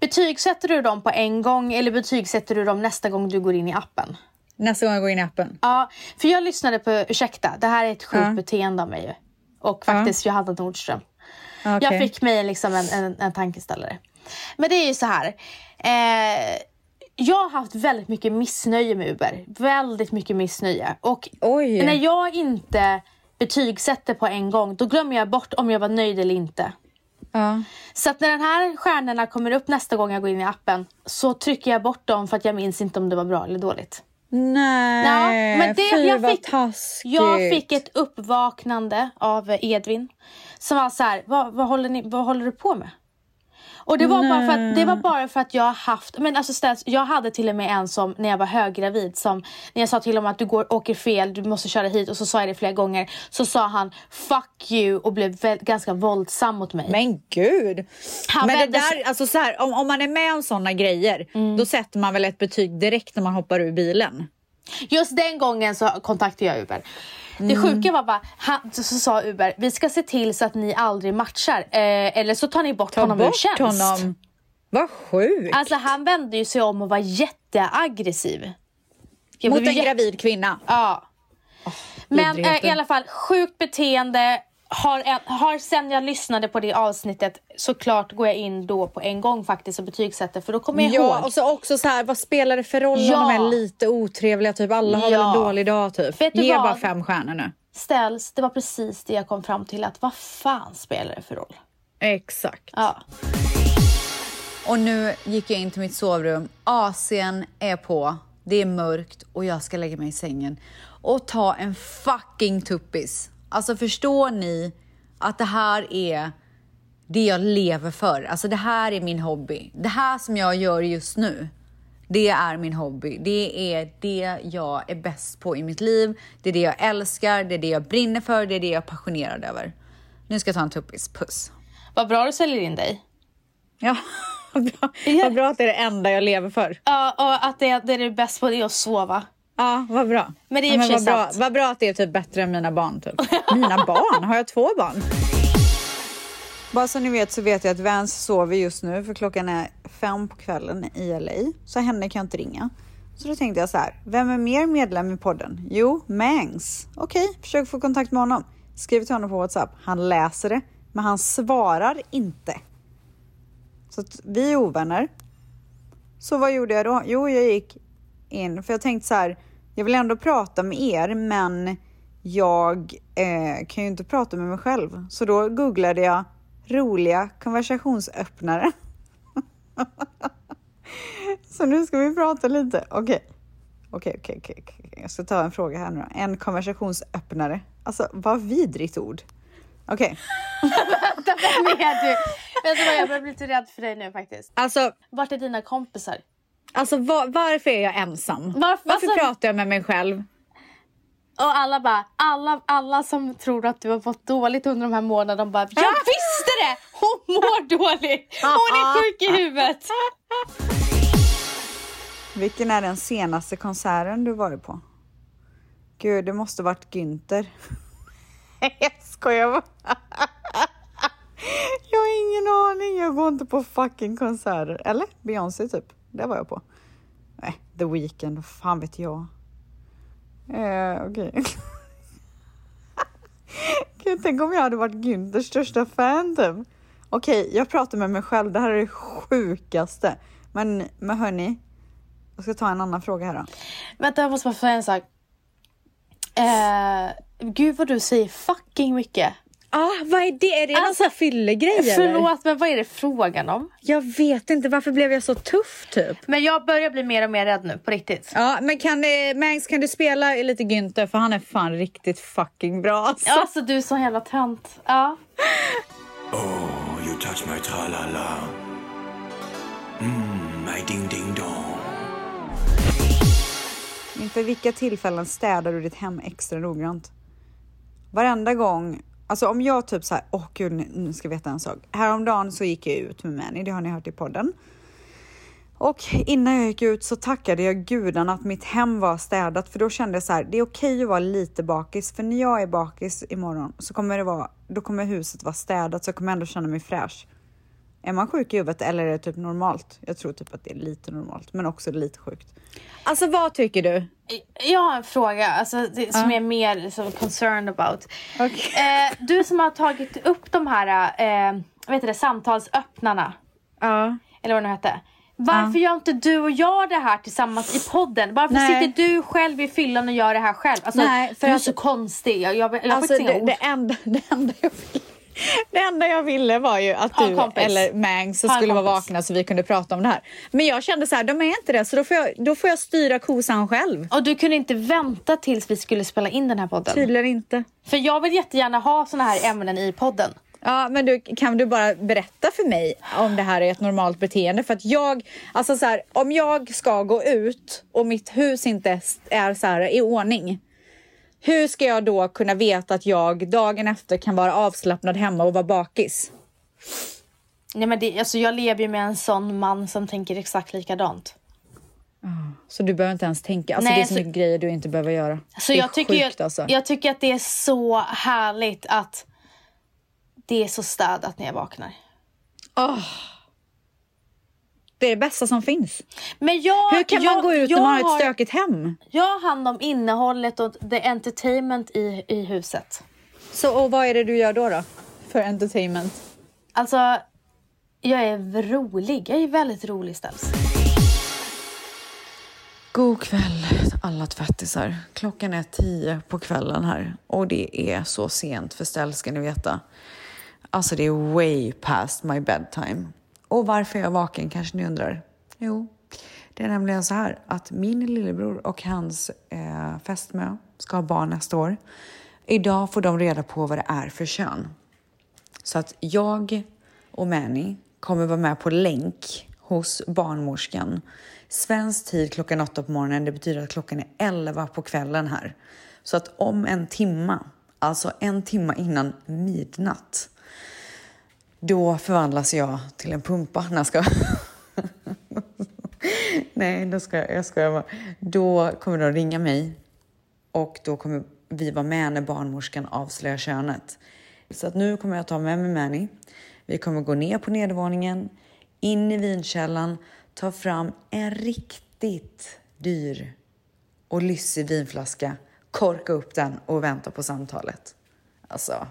betygsätter du dem på en gång eller betygsätter du dem nästa gång du går in i appen? Nästa gång jag går in i appen. Ja, för jag lyssnade på, ursäkta, det här är ett sjukt Ja. beteende av mig ju. Och faktiskt Johanna Nordström. Okej. Jag fick mig liksom en, en, en tankeställare. Men det är ju så här. Eh, jag har haft väldigt mycket missnöje med Uber. Väldigt mycket missnöje. Och Oj. när jag inte betygsätter på en gång, då glömmer jag bort om jag var nöjd eller inte. Ja. Så att när den här stjärnorna kommer upp nästa gång jag går in i appen så trycker jag bort dem för att jag minns inte om det var bra eller dåligt. Nej, Ja, men det- fy jag vad fick- taskigt. Jag fick ett uppvaknande av Edvin som var så här, vad, vad, håller, ni, vad håller du på med? Och det var, bara för att, det var bara för att jag haft, men alltså ställs, jag hade till och med en som när jag var höggravid som när jag sa till honom att du går, åker fel, du måste köra hit och så sa jag det flera gånger. Så sa han fuck you och blev väl, ganska våldsam mot mig. Men gud! Han men det vände sig- där, alltså så här, om, om man är med om såna grejer, Mm. då sätter man väl ett betyg direkt när man hoppar ur bilen? Just den gången så kontaktade jag Uber. Det Mm. sjuka var bara, han, så, så sa Uber, vi ska se till så att ni aldrig matchar. Eh, eller så tar ni bort Ta honom ur bort tjänst. honom. Vad sjukt! Alltså han vände ju sig om och var jätteaggressiv. Jag Mot en jätte- gravid kvinna. Ja. Men eh, i alla fall, sjukt beteende. Har, en, har sen jag lyssnade på det avsnittet såklart går jag in då på en gång faktiskt och betygsätter för då kommer jag Ja, ihåg. och så också så här, vad spelar det för roll Ja. om de är lite otrevliga? Typ alla har väl Ja. en dålig dag typ. Vet Ge vad? bara fem stjärnor nu. Ställs, det var precis det jag kom fram till att vad fan spelar det för roll? Exakt. Ja. Och nu gick jag in till mitt sovrum. AC'n är på, det är mörkt och jag ska lägga mig i sängen och ta en fucking tuppis. Alltså förstår ni att det här är det jag lever för? Alltså det här är min hobby. Det här som jag gör just nu, det är min hobby. Det är det jag är bäst på i mitt liv. Det är det jag älskar, det är det jag brinner för, det är det jag är passionerad över. Nu ska jag ta en tuppis. Puss. Vad bra du säljer in dig. Ja, vad bra. vad bra att det är det enda jag lever för. Ja, och att det, det är det bäst på det är att sova. Ja, vad bra. Men det är ja, för vad, bra, vad bra att det är typ bättre än mina barn. Typ. Mina barn? Har jag två barn? Bara så ni vet så vet jag att Vans sover just nu för klockan är fem på kvällen i LA. Så henne kan jag inte ringa. Så då tänkte jag så här, vem är mer medlem i podden? Jo, Mangs. Okej, försök få kontakt med honom. Skriv till honom på WhatsApp. Han läser det, men han svarar inte. Så att vi är ovänner. Så vad gjorde jag då? Jo, jag gick in, för jag tänkte så här, jag vill ändå prata med er, men jag eh, kan ju inte prata med mig själv. Så då googlade jag roliga konversationsöppnare. så nu ska vi prata lite. Okej. Okej, okej, okej. Jag ska ta en fråga här nu då. En konversationsöppnare. Alltså, vad vidrigt ord. Okej. Vem är du? Vet du vad, jag börjar bli lite rädd för dig nu faktiskt. Alltså, Vart är dina kompisar? Alltså var, varför är jag ensam? Varför- varför alltså- pratar jag med mig själv? Och alla bara, alla, alla som tror att du har fått dåligt under de här månaderna, de bara Jag visste det! Hon mår dåligt! Hon är sjuk i huvudet! Vilken är den senaste konserten du varit på? Gud, det måste varit Günther. jag skojar bara. jag har ingen aning. Jag går inte på fucking konserter. Eller Beyoncé typ. Det var jag på. Nej, The Weeknd. vad Fan vet jag. Eh, Okej. Okay. Gud, tänk om jag hade varit Günthers största fan typ. Okej, jag pratar med mig själv. Det här är det sjukaste. Men, men hörni, jag ska ta en annan fråga här då. Vänta, jag måste bara säga en sak. Eh, gud vad du säger fucking mycket. Ah, vad är det? Är det någon Alltså, sån här fyllegrej eller? Förlåt, men vad är det frågan om? Jag vet inte, varför blev jag så tuff typ? Men jag börjar bli mer och mer rädd nu, på riktigt. Ja, men kan, Mangs, kan du spela lite Günther? För han är fan riktigt fucking bra alltså. Ja, Alltså du är så jävla tönt. Ja. Oh, you touch my tra-la-la. Mmm, my ding-ding-dong. Inför vilka tillfällen städar du ditt hem extra noggrant? Varenda gång, alltså om jag typ så här, åh gud, nu- ska jag veta en sak. Häromdagen så gick jag ut med Mani, det har ni hört i podden. Och innan jag gick ut så tackade jag gudarna att mitt hem var städat för då kände jag så här, det är okej att vara lite bakis för när jag är bakis imorgon så kommer det vara, då kommer huset vara städat så jag kommer ändå känna mig fräsch. Är man sjuk i huvudet eller är det typ normalt? Jag tror typ att det är lite normalt men också lite sjukt. Alltså vad tycker du? Jag har en fråga alltså, det, som jag är mer liksom, concerned about. Okej. Eh, du som har tagit upp de här eh, heter det, samtalsöppnarna, Ja. eller vad det nu hette. Varför gör inte du och jag det här tillsammans i podden? Varför Nej. sitter du själv i fyllan och gör det här själv? Alltså, Nej, för du är så konstig. Jag, jag, jag Alltså det, det, enda, det, enda jag ville, det enda jag ville var ju att Ha du eller Mangs skulle vara vakna så vi kunde prata om det här. Men jag kände så här, de är inte det så då får jag, då får jag styra kosan själv. Och du kunde inte vänta tills vi skulle spela in den här podden? Tydligen inte. För jag vill jättegärna ha såna här ämnen i podden. Ja, men du, kan du bara berätta för mig om det här är ett normalt beteende? För att jag, alltså så här, om jag ska gå ut och mitt hus inte är så här i ordning. Hur ska jag då kunna veta att jag dagen efter kan vara avslappnad hemma och vara bakis? Nej, men det, alltså, jag lever ju med en sån man som tänker exakt likadant. Så du behöver inte ens tänka. Alltså Nej, det är så så- mycket grejer du inte behöver göra. Så det är jag tycker, sjukt alltså. jag tycker att det är så härligt att det är så städat när jag vaknar. Det är det bästa som finns. Men jag, Hur kan jag, man gå ut jag när man har ett stökigt hem? Jag har hand om innehållet och the entertainment i, i huset. Så och vad är det du gör då? då? För entertainment? Alltså, jag är rolig. Jag är väldigt rolig ställs. God kväll alla tvättisar. Klockan är tio på kvällen här och det är så sent för ställ ska ni veta. Alltså det är way past my bedtime. Och varför är jag vaken kanske ni undrar? Jo, det är nämligen så här att min lillebror och hans eh, fästmö ska ha barn nästa år. Idag får de reda på vad det är för kön. Så att jag och Manny kommer vara med på länk hos barnmorskan. Svensk tid klockan åtta på morgonen, det betyder att klockan är 11 på kvällen här. Så att om en timma, alltså en timma innan midnatt, då förvandlas jag till en pumpa. när jag ska... Nej, då ska jag, jag skojar bara. Då kommer de ringa mig och då kommer vi vara med när barnmorskan avslöjar könet. Så att nu kommer jag ta med mig Mani. Vi kommer gå ner på nedervåningen, in i vinkällan, ta fram en riktigt dyr och lyssig vinflaska, korka upp den och vänta på samtalet. Alltså,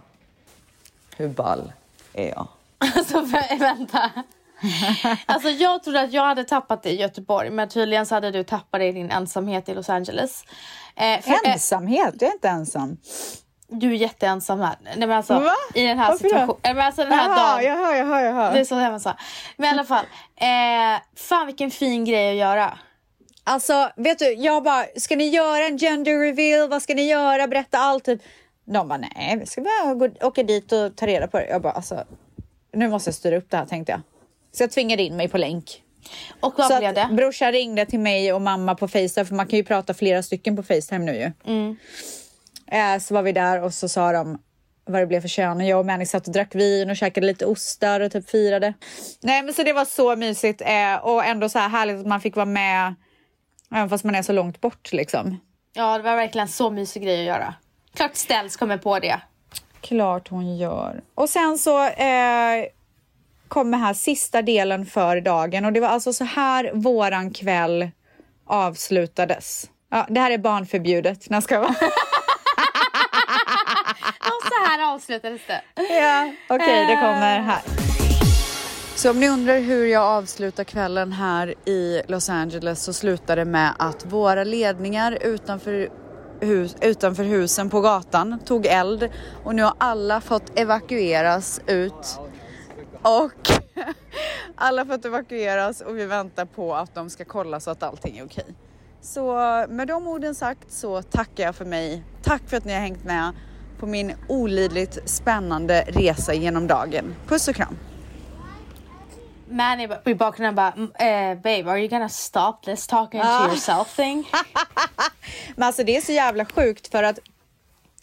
hur ball är jag? Alltså vä- vänta. Alltså jag trodde att jag hade tappat det i Göteborg men tydligen så hade du tappat det i din ensamhet i Los Angeles. Eh, för, eh, Ensamhet? Jag är inte ensam. du är jätteensam här. Nej, men alltså, Va? I den här situationen. Men alltså den här Jaha, dagen. hör, jag hör. Det är så hemskt. Men i alla fall. Eh, fan vilken fin grej att göra. Alltså, vet du, jag bara, ska ni göra en gender reveal? Vad ska ni göra? Berätta allt. Typ. De bara, nej, vi ska bara gå, åka dit och ta reda på det. Jag bara, alltså, nu måste jag styra upp det här tänkte jag. Så jag tvingade in mig på länk. Och vad så blev det? brorsan ringde till mig och mamma på Facetime, för man kan ju prata flera stycken på Facetime nu ju. Mm. Eh, så var vi där och så sa de vad det blev för kön. Jag och Manny satt och drack vin och käkade lite ostar och typ firade. Nej men så det var så mysigt eh, och ändå så här härligt att man fick vara med även fast man är så långt bort liksom. Ja det var verkligen en så mysig grej att göra. Klart Ställs kommer på det. Klart hon gör. Och sen så eh, kommer här sista delen för dagen och det var alltså så här våran kväll avslutades. Ja, det här är barnförbjudet. När ska vara? Och så här avslutades det. Ja, okej, det kommer här. Så om ni undrar hur jag avslutar kvällen här i Los Angeles så slutar det med att våra ledningar utanför, hus, utanför husen på gatan tog eld och nu har alla fått evakueras ut och alla fått evakueras och vi väntar på att de ska kolla så att allting är okej. Så med de orden sagt så tackar jag för mig. Tack för att ni har hängt med på min olidligt spännande resa genom dagen. Puss och kram! Manny i bakgrunden bara, "Mm, eh, babe are you gonna stop this talking to yourself thing? Men alltså det är så jävla sjukt för att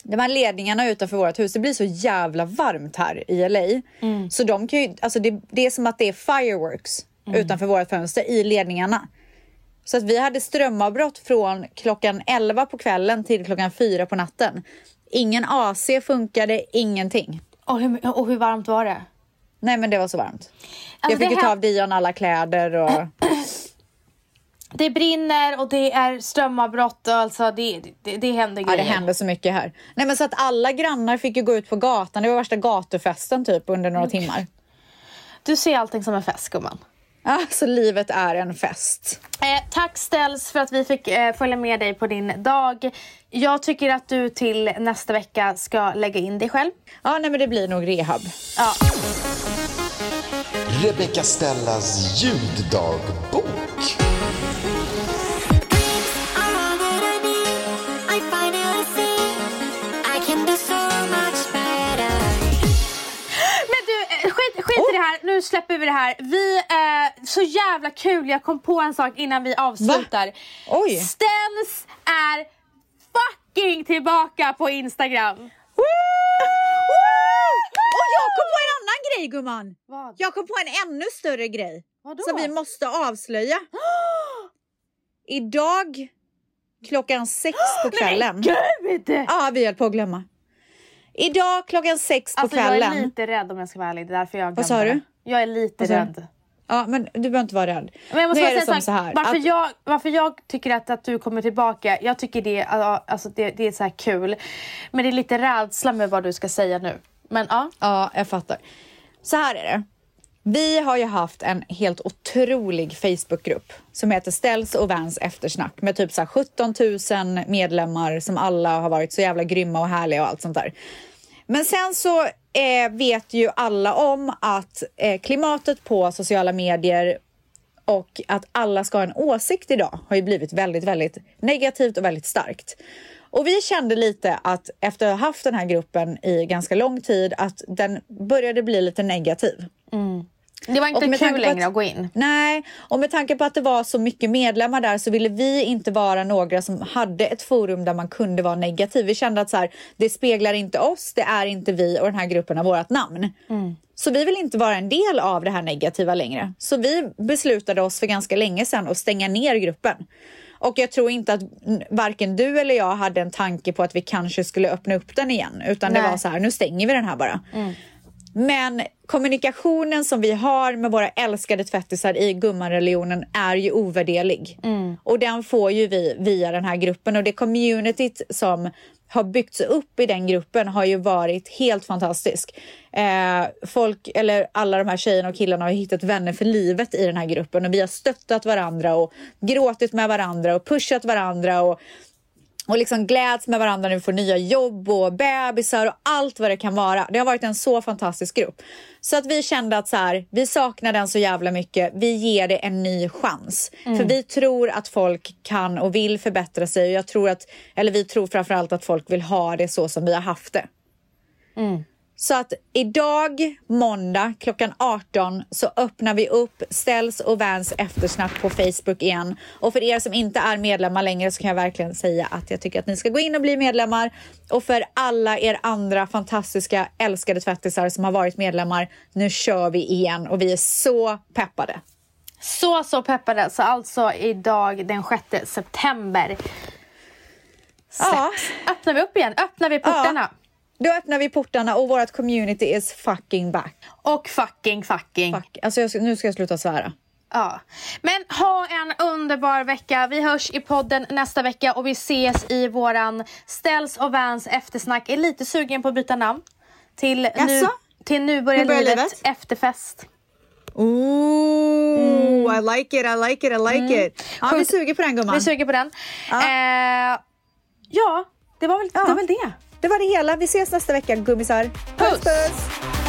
de här ledningarna utanför vårt hus, det blir så jävla varmt här i LA. Så de kan ju, alltså det, det är som att det är fireworks utanför vårt fönster i ledningarna. Så att vi hade strömavbrott från klockan 11 på kvällen till klockan 4 på natten. Ingen AC funkade, ingenting. och, hur, och hur varmt var det? Nej men det var så varmt. Alltså, jag fick ju ta av Dion alla kläder och... Det brinner och det är strömavbrott och alltså det, det, det händer Ja, det grejer. hände så mycket här. Nej, men så att alla grannar fick ju gå ut på gatan. Det var värsta gatufesten typ under några timmar. Du ser allting som en fest gumman. Alltså livet är en fest. Eh, tack Ställs för att vi fick eh, följa med dig på din dag. Jag tycker att du till nästa vecka ska lägga in dig själv. Ja, nej men det blir nog rehab. Ja. Rebecca Stellas ljuddagbok. eh, skit, skit i det här. Nu släpper vi det här. Vi, eh, så jävla kul. Jag kom på en sak innan vi avslutar. Oj. Ställs är fucking tillbaka på Instagram. Woo! Och jag kom på en annan grej gumman. Vad? Jag kom på en ännu större grej. Vadå? Som vi måste avslöja. Idag klockan sex på kvällen. Gud! Ja, vi höll på att glömma. Idag klockan sex på Alltså jag kvällen. är lite rädd om jag ska vara ärlig. Det är därför jag Vad sa glömde du? Jag är lite rädd. Ja, men du behöver inte vara rädd. Men jag måste nu är det som så här. varför, att- jag, varför jag tycker att, att du kommer tillbaka. Jag tycker det, alltså det, det är så här kul. Men det är lite rädsla med vad du ska säga nu. Men ja. Ja, jag fattar. Så här är det. Vi har ju haft en helt otrolig Facebookgrupp som heter Ställs och Vans eftersnack med typ så här 17 000 medlemmar som alla har varit så jävla grymma och härliga och allt sånt där. Men sen så eh, vet ju alla om att eh, klimatet på sociala medier och att alla ska ha en åsikt idag har ju blivit väldigt, väldigt negativt och väldigt starkt. Och vi kände lite att efter att ha haft den här gruppen i ganska lång tid att den började bli lite negativ. Det var inte kul längre att- att gå in. Nej, och med tanke på att det var så mycket medlemmar där så ville vi inte vara några som hade ett forum där man kunde vara negativ. Vi kände att så här, det speglar inte oss, det är inte vi och den här gruppen har vårt namn. Så vi vill inte vara en del av det här negativa längre. Så vi beslutade oss för ganska länge sedan att stänga ner gruppen. Och jag tror inte att varken du eller jag hade en tanke på att vi kanske skulle öppna upp den igen. Utan det Nej. var så här, nu stänger vi den här bara. Men kommunikationen som vi har med våra älskade tvättisar i gummanreligionen är ju ovärderlig. Och den får ju vi via den här gruppen och det communityt som har byggts upp i den gruppen har ju varit helt fantastisk. Eh, folk, eller alla de här tjejerna och killarna har hittat vänner för livet i den här gruppen och vi har stöttat varandra och gråtit med varandra och pushat varandra och och liksom gläds med varandra när vi får nya jobb och bebisar och allt vad det kan vara. Det har varit en så fantastisk grupp. Så att vi kände att så här, vi saknar den så jävla mycket. Vi ger det en ny chans. För vi tror att folk kan och vill förbättra sig. Och jag tror att, eller vi tror framförallt att folk vill ha det så som vi har haft det. Så att idag, måndag klockan 18 så öppnar vi upp Ställs och Vans eftersnack på Facebook igen. Och för er som inte är medlemmar längre så kan jag verkligen säga att jag tycker att ni ska gå in och bli medlemmar. Och för alla er andra fantastiska älskade tvättisar som har varit medlemmar, nu kör vi igen och vi är så peppade. Så, så peppade. Så alltså idag den 6 september. Ja. Öppnar vi upp igen. Öppnar vi portarna. Då öppnar vi portarna och vårt community is fucking back. Och fucking fucking. Fuck. Alltså jag, nu ska jag sluta svära. Ja. Men ha en underbar vecka. Vi hörs i podden nästa vecka och vi ses i våran Ställs och Vans eftersnack. Är lite sugen på att byta namn till nu, till nu börjar, nu börjar livet, livet efterfest. Ooh, mm. I like it, I like it, I like mm. it. Ja, vi suger på den gumman. Vi suger på den. Ja, eh, ja det, var väl, ja. det var väl det. Det var det hela. Vi ses nästa vecka, gummisar. Puss, puss! puss.